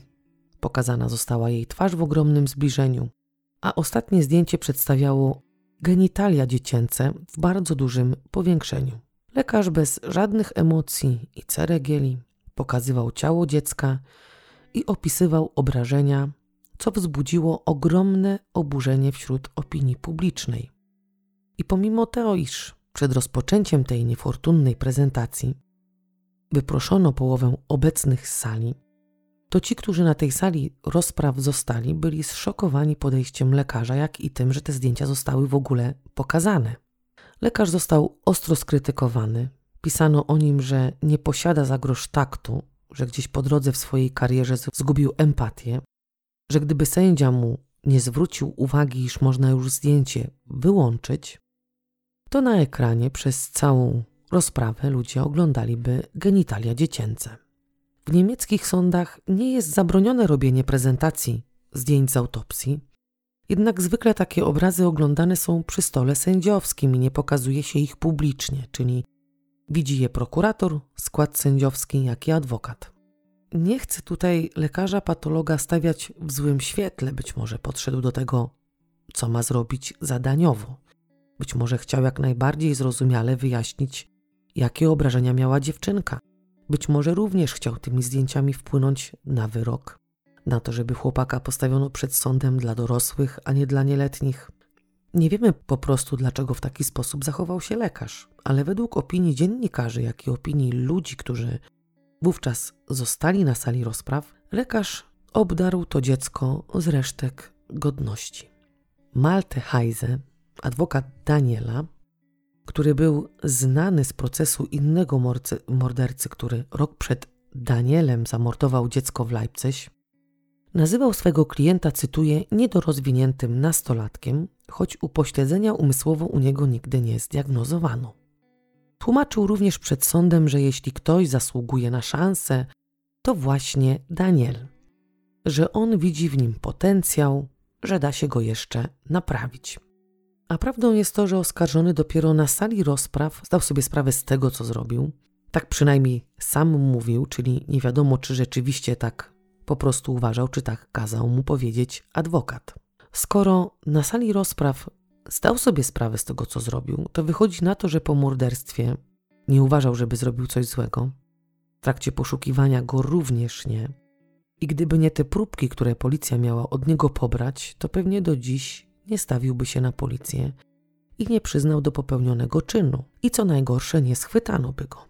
Pokazana została jej twarz w ogromnym zbliżeniu, a ostatnie zdjęcie przedstawiało genitalia dziecięce w bardzo dużym powiększeniu. Lekarz bez żadnych emocji i ceregieli pokazywał ciało dziecka i opisywał obrażenia, co wzbudziło ogromne oburzenie wśród opinii publicznej. I pomimo tego, iż przed rozpoczęciem tej niefortunnej prezentacji wyproszono połowę obecnych z sali, to ci, którzy na tej sali rozpraw zostali, byli zszokowani podejściem lekarza, jak i tym, że te zdjęcia zostały w ogóle pokazane. Lekarz został ostro skrytykowany. Pisano o nim, że nie posiada za grosz taktu, że gdzieś po drodze w swojej karierze zgubił empatię, że gdyby sędzia mu nie zwrócił uwagi, iż można już zdjęcie wyłączyć, to na ekranie przez całą rozprawę ludzie oglądaliby genitalia dziecięce. W niemieckich sądach nie jest zabronione robienie prezentacji zdjęć z autopsji, jednak zwykle takie obrazy oglądane są przy stole sędziowskim i nie pokazuje się ich publicznie, czyli widzi je prokurator, skład sędziowski, jak i adwokat. Nie chcę tutaj lekarza patologa stawiać w złym świetle, być może podszedł do tego, co ma zrobić zadaniowo. Być może chciał jak najbardziej zrozumiale wyjaśnić, jakie obrażenia miała dziewczynka. Być może również chciał tymi zdjęciami wpłynąć na wyrok, na to, żeby chłopaka postawiono przed sądem dla dorosłych, a nie dla nieletnich. Nie wiemy po prostu, dlaczego w taki sposób zachował się lekarz, ale według opinii dziennikarzy, jak i opinii ludzi, którzy wówczas zostali na sali rozpraw, lekarz obdarł to dziecko z resztek godności. Malte Heise, adwokat Daniela, który był znany z procesu innego mordercy, który rok przed Danielem zamordował dziecko w Leipzig, nazywał swego klienta, cytuję, niedorozwiniętym nastolatkiem, choć upośledzenia umysłowo u niego nigdy nie zdiagnozowano. Tłumaczył również przed sądem, że jeśli ktoś zasługuje na szansę, to właśnie Daniel, że on widzi w nim potencjał, że da się go jeszcze naprawić. A prawdą jest to, że oskarżony dopiero na sali rozpraw zdał sobie sprawę z tego, co zrobił. Tak przynajmniej sam mówił, czyli nie wiadomo, czy rzeczywiście tak po prostu uważał, czy tak kazał mu powiedzieć adwokat. Skoro na sali rozpraw zdał sobie sprawę z tego, co zrobił, to wychodzi na to, że po morderstwie nie uważał, żeby zrobił coś złego. W trakcie poszukiwania go również nie. I gdyby nie te próbki, które policja miała od niego pobrać, to pewnie do dziś nie stawiłby się na policję i nie przyznał do popełnionego czynu. I co najgorsze, nie schwytano by go.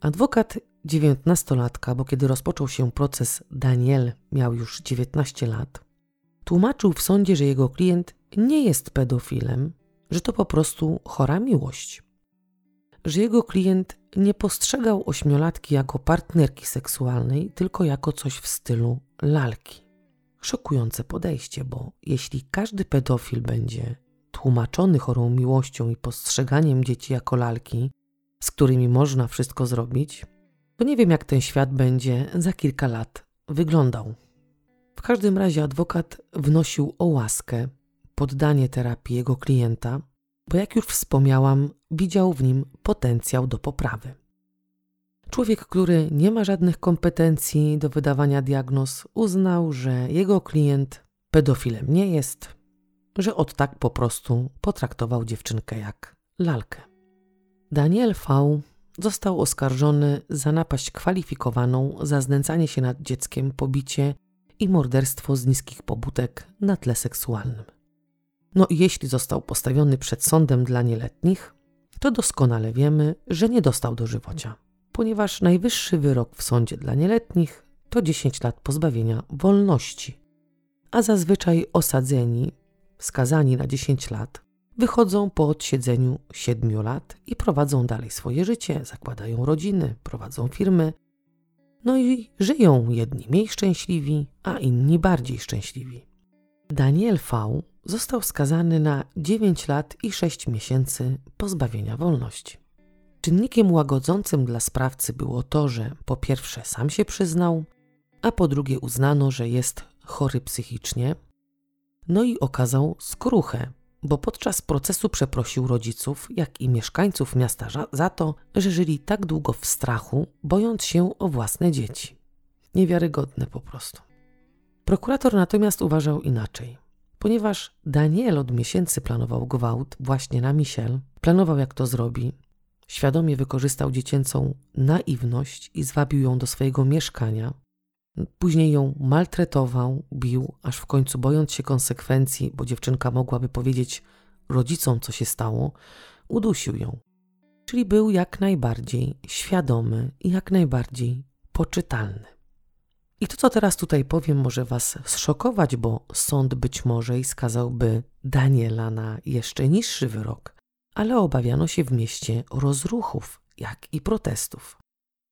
Adwokat dziewiętnastolatka, bo kiedy rozpoczął się proces, Daniel miał już 19 lat, tłumaczył w sądzie, że jego klient nie jest pedofilem, że to po prostu chora miłość. Że jego klient nie postrzegał ośmiolatki jako partnerki seksualnej, tylko jako coś w stylu lalki. Szokujące podejście, bo jeśli każdy pedofil będzie tłumaczony chorą miłością i postrzeganiem dzieci jako lalki, z którymi można wszystko zrobić, to nie wiem, jak ten świat będzie za kilka lat wyglądał. W każdym razie adwokat wnosił o łaskę, poddanie terapii jego klienta, bo jak już wspomniałam, widział w nim potencjał do poprawy. Człowiek, który nie ma żadnych kompetencji do wydawania diagnoz, uznał, że jego klient pedofilem nie jest, że od tak po prostu potraktował dziewczynkę jak lalkę. Daniel V został oskarżony za napaść kwalifikowaną, za znęcanie się nad dzieckiem, pobicie i morderstwo z niskich pobudek na tle seksualnym. No i jeśli został postawiony przed sądem dla nieletnich, to doskonale wiemy, że nie dostał dożywocia, ponieważ najwyższy wyrok w sądzie dla nieletnich to 10 lat pozbawienia wolności, a zazwyczaj osadzeni, skazani na 10 lat, wychodzą po odsiedzeniu 7 lat i prowadzą dalej swoje życie, zakładają rodziny, prowadzą firmy, no i żyją jedni mniej szczęśliwi, a inni bardziej szczęśliwi. Daniel V został skazany na 9 lat i 6 miesięcy pozbawienia wolności. Czynnikiem łagodzącym dla sprawcy było to, że po pierwsze sam się przyznał, a po drugie uznano, że jest chory psychicznie, no i okazał skruchę, bo podczas procesu przeprosił rodziców, jak i mieszkańców miasta za to, że żyli tak długo w strachu, bojąc się o własne dzieci. Niewiarygodne po prostu. Prokurator natomiast uważał inaczej. Ponieważ Daniel od miesięcy planował gwałt właśnie na Michelle, planował jak to zrobi, świadomie wykorzystał dziecięcą naiwność i zwabił ją do swojego mieszkania. Później ją maltretował, bił, aż w końcu bojąc się konsekwencji, bo dziewczynka mogłaby powiedzieć rodzicom, co się stało, udusił ją. Czyli był jak najbardziej świadomy i jak najbardziej poczytalny. I to, co teraz tutaj powiem, może Was zszokować, bo sąd być może i skazałby Daniela na jeszcze niższy wyrok, ale obawiano się w mieście rozruchów, jak i protestów.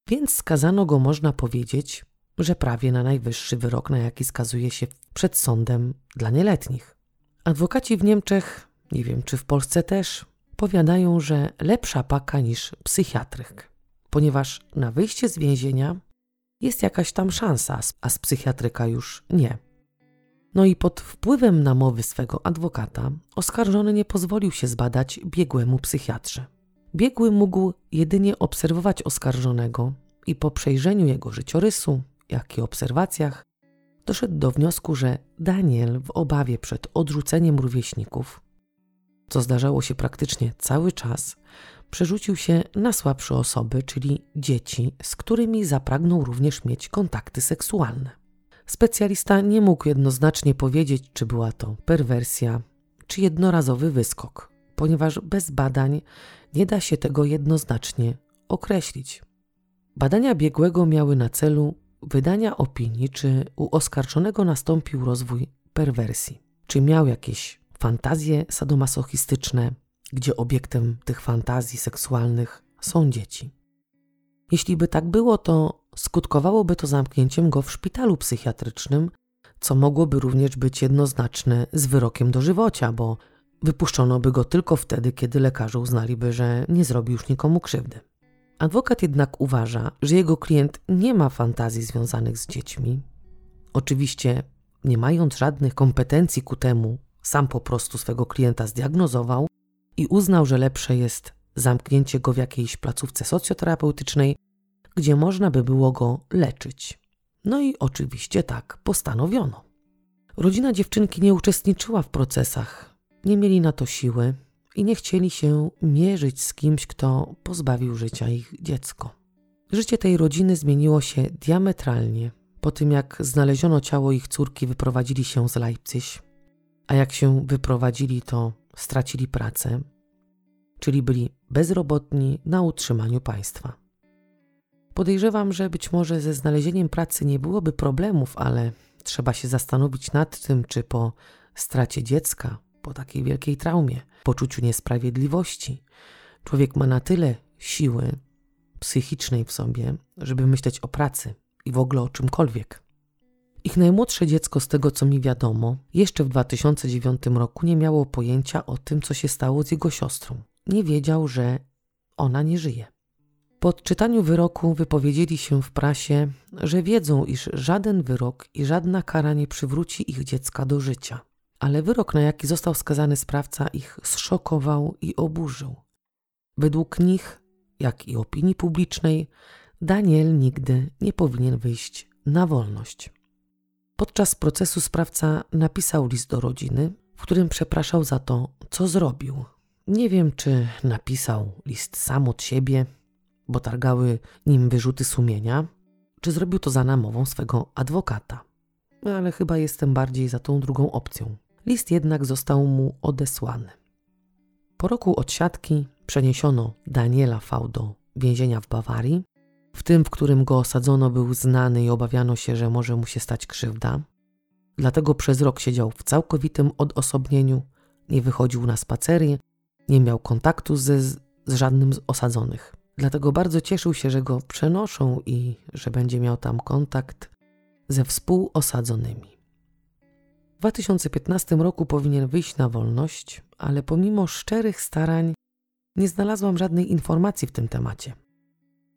Więc skazano go, można powiedzieć, że prawie na najwyższy wyrok, na jaki skazuje się przed sądem dla nieletnich. Adwokaci w Niemczech, nie wiem czy w Polsce też, powiadają, że lepsza paka niż psychiatryk, ponieważ na wyjście z więzienia jest jakaś tam szansa, a z psychiatryka już nie. No i pod wpływem namowy swego adwokata oskarżony nie pozwolił się zbadać biegłemu psychiatrze. Biegły mógł jedynie obserwować oskarżonego i po przejrzeniu jego życiorysu, jak i obserwacjach, doszedł do wniosku, że Daniel w obawie przed odrzuceniem rówieśników, co zdarzało się praktycznie cały czas, przerzucił się na słabsze osoby, czyli dzieci, z którymi zapragnął również mieć kontakty seksualne. Specjalista nie mógł jednoznacznie powiedzieć, czy była to perwersja, czy jednorazowy wyskok, ponieważ bez badań nie da się tego jednoznacznie określić. Badania biegłego miały na celu wydania opinii, czy u oskarżonego nastąpił rozwój perwersji, czy miał jakieś fantazje sadomasochistyczne, gdzie obiektem tych fantazji seksualnych są dzieci. Jeśli by tak było, to skutkowałoby to zamknięciem go w szpitalu psychiatrycznym, co mogłoby również być jednoznaczne z wyrokiem dożywocia, bo wypuszczono by go tylko wtedy, kiedy lekarze uznaliby, że nie zrobi już nikomu krzywdy. Adwokat jednak uważa, że jego klient nie ma fantazji związanych z dziećmi. Oczywiście nie mając żadnych kompetencji ku temu, sam po prostu swego klienta zdiagnozował i uznał, że lepsze jest zamknięcie go w jakiejś placówce socjoterapeutycznej, gdzie można by było go leczyć. No i oczywiście tak postanowiono. Rodzina dziewczynki nie uczestniczyła w procesach, nie mieli na to siły i nie chcieli się mierzyć z kimś, kto pozbawił życia ich dziecko. Życie tej rodziny zmieniło się diametralnie po tym, jak znaleziono ciało ich córki, wyprowadzili się z Leipzig, a jak się wyprowadzili, to stracili pracę, czyli byli bezrobotni na utrzymaniu państwa. Podejrzewam, że być może ze znalezieniem pracy nie byłoby problemów, ale trzeba się zastanowić nad tym, czy po stracie dziecka, po takiej wielkiej traumie, poczuciu niesprawiedliwości, człowiek ma na tyle siły psychicznej w sobie, żeby myśleć o pracy i w ogóle o czymkolwiek. Ich najmłodsze dziecko, z tego co mi wiadomo, jeszcze w 2009 roku nie miało pojęcia o tym, co się stało z jego siostrą. Nie wiedział, że ona nie żyje. Po odczytaniu wyroku wypowiedzieli się w prasie, że wiedzą, iż żaden wyrok i żadna kara nie przywróci ich dziecka do życia. Ale wyrok, na jaki został skazany sprawca, ich zszokował i oburzył. Według nich, jak i opinii publicznej, Daniel nigdy nie powinien wyjść na wolność. Podczas procesu sprawca napisał list do rodziny, w którym przepraszał za to, co zrobił. Nie wiem, czy napisał list sam od siebie, bo targały nim wyrzuty sumienia, czy zrobił to za namową swego adwokata. Ale chyba jestem bardziej za tą drugą opcją. List jednak został mu odesłany. Po roku odsiadki przeniesiono Daniela V do więzienia w Bawarii, w tym, w którym go osadzono, był znany i obawiano się, że może mu się stać krzywda. Dlatego przez rok siedział w całkowitym odosobnieniu, nie wychodził na spacery, nie miał kontaktu ze, z żadnym z osadzonych. Dlatego bardzo cieszył się, że go przenoszą i że będzie miał tam kontakt ze współosadzonymi. W 2015 roku powinien wyjść na wolność, ale pomimo szczerych starań nie znalazłam żadnej informacji w tym temacie.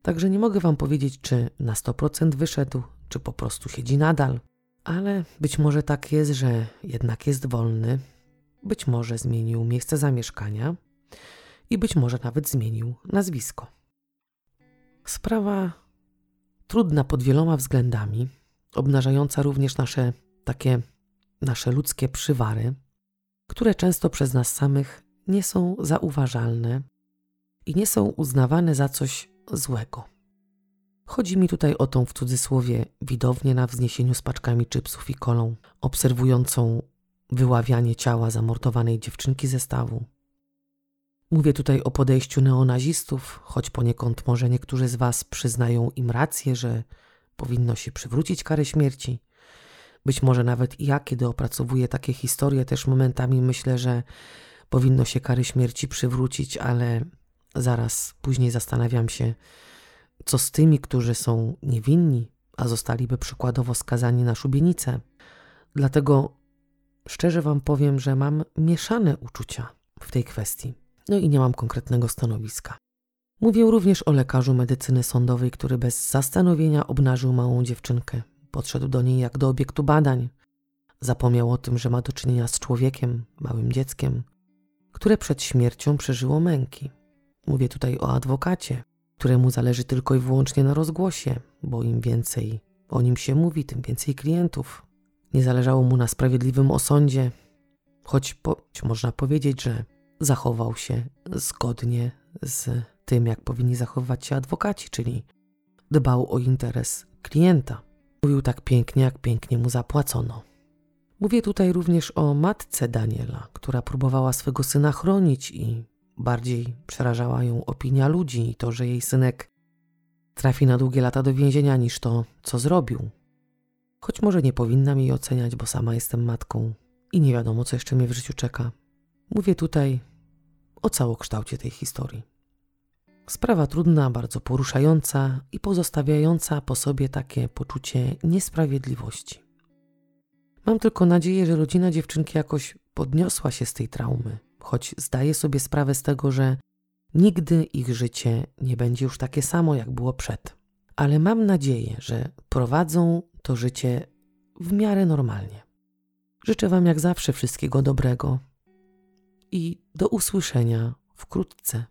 Także nie mogę Wam powiedzieć, czy na 100% wyszedł, czy po prostu siedzi nadal, ale być może tak jest, że jednak jest wolny, być może zmienił miejsce zamieszkania. I być może nawet zmienił nazwisko. Sprawa trudna pod wieloma względami, obnażająca również nasze takie nasze ludzkie przywary, które często przez nas samych nie są zauważalne i nie są uznawane za coś złego. Chodzi mi tutaj o tą w cudzysłowie widownię na wzniesieniu z paczkami chipsów i kolą, obserwującą wyławianie ciała zamordowanej dziewczynki ze stawu. Mówię tutaj o podejściu neonazistów, choć poniekąd może niektórzy z Was przyznają im rację, że powinno się przywrócić karę śmierci. Być może nawet i ja, kiedy opracowuję takie historie, też momentami myślę, że powinno się kary śmierci przywrócić, ale zaraz później zastanawiam się, co z tymi, którzy są niewinni, a zostaliby przykładowo skazani na szubienicę. Dlatego szczerze Wam powiem, że mam mieszane uczucia w tej kwestii. No i nie mam konkretnego stanowiska. Mówię również o lekarzu medycyny sądowej, który bez zastanowienia obnażył małą dziewczynkę. Podszedł do niej jak do obiektu badań. Zapomniał o tym, że ma do czynienia z człowiekiem, małym dzieckiem, które przed śmiercią przeżyło męki. Mówię tutaj o adwokacie, któremu zależy tylko i wyłącznie na rozgłosie, bo im więcej o nim się mówi, tym więcej klientów. Nie zależało mu na sprawiedliwym osądzie, choć, po, można powiedzieć, że zachował się zgodnie z tym, jak powinni zachowywać się adwokaci, czyli dbał o interes klienta. Mówił tak pięknie, jak pięknie mu zapłacono. Mówię tutaj również o matce Daniela, która próbowała swego syna chronić i bardziej przerażała ją opinia ludzi i to, że jej synek trafi na długie lata do więzienia niż to, co zrobił. Choć może nie powinnam jej oceniać, bo sama jestem matką i nie wiadomo, co jeszcze mnie w życiu czeka. Mówię tutaj o całokształcie tej historii. Sprawa trudna, bardzo poruszająca i pozostawiająca po sobie takie poczucie niesprawiedliwości. Mam tylko nadzieję, że rodzina dziewczynki jakoś podniosła się z tej traumy, choć zdaję sobie sprawę z tego, że nigdy ich życie nie będzie już takie samo, jak było przed. Ale mam nadzieję, że prowadzą to życie w miarę normalnie. Życzę Wam jak zawsze wszystkiego dobrego i do usłyszenia wkrótce.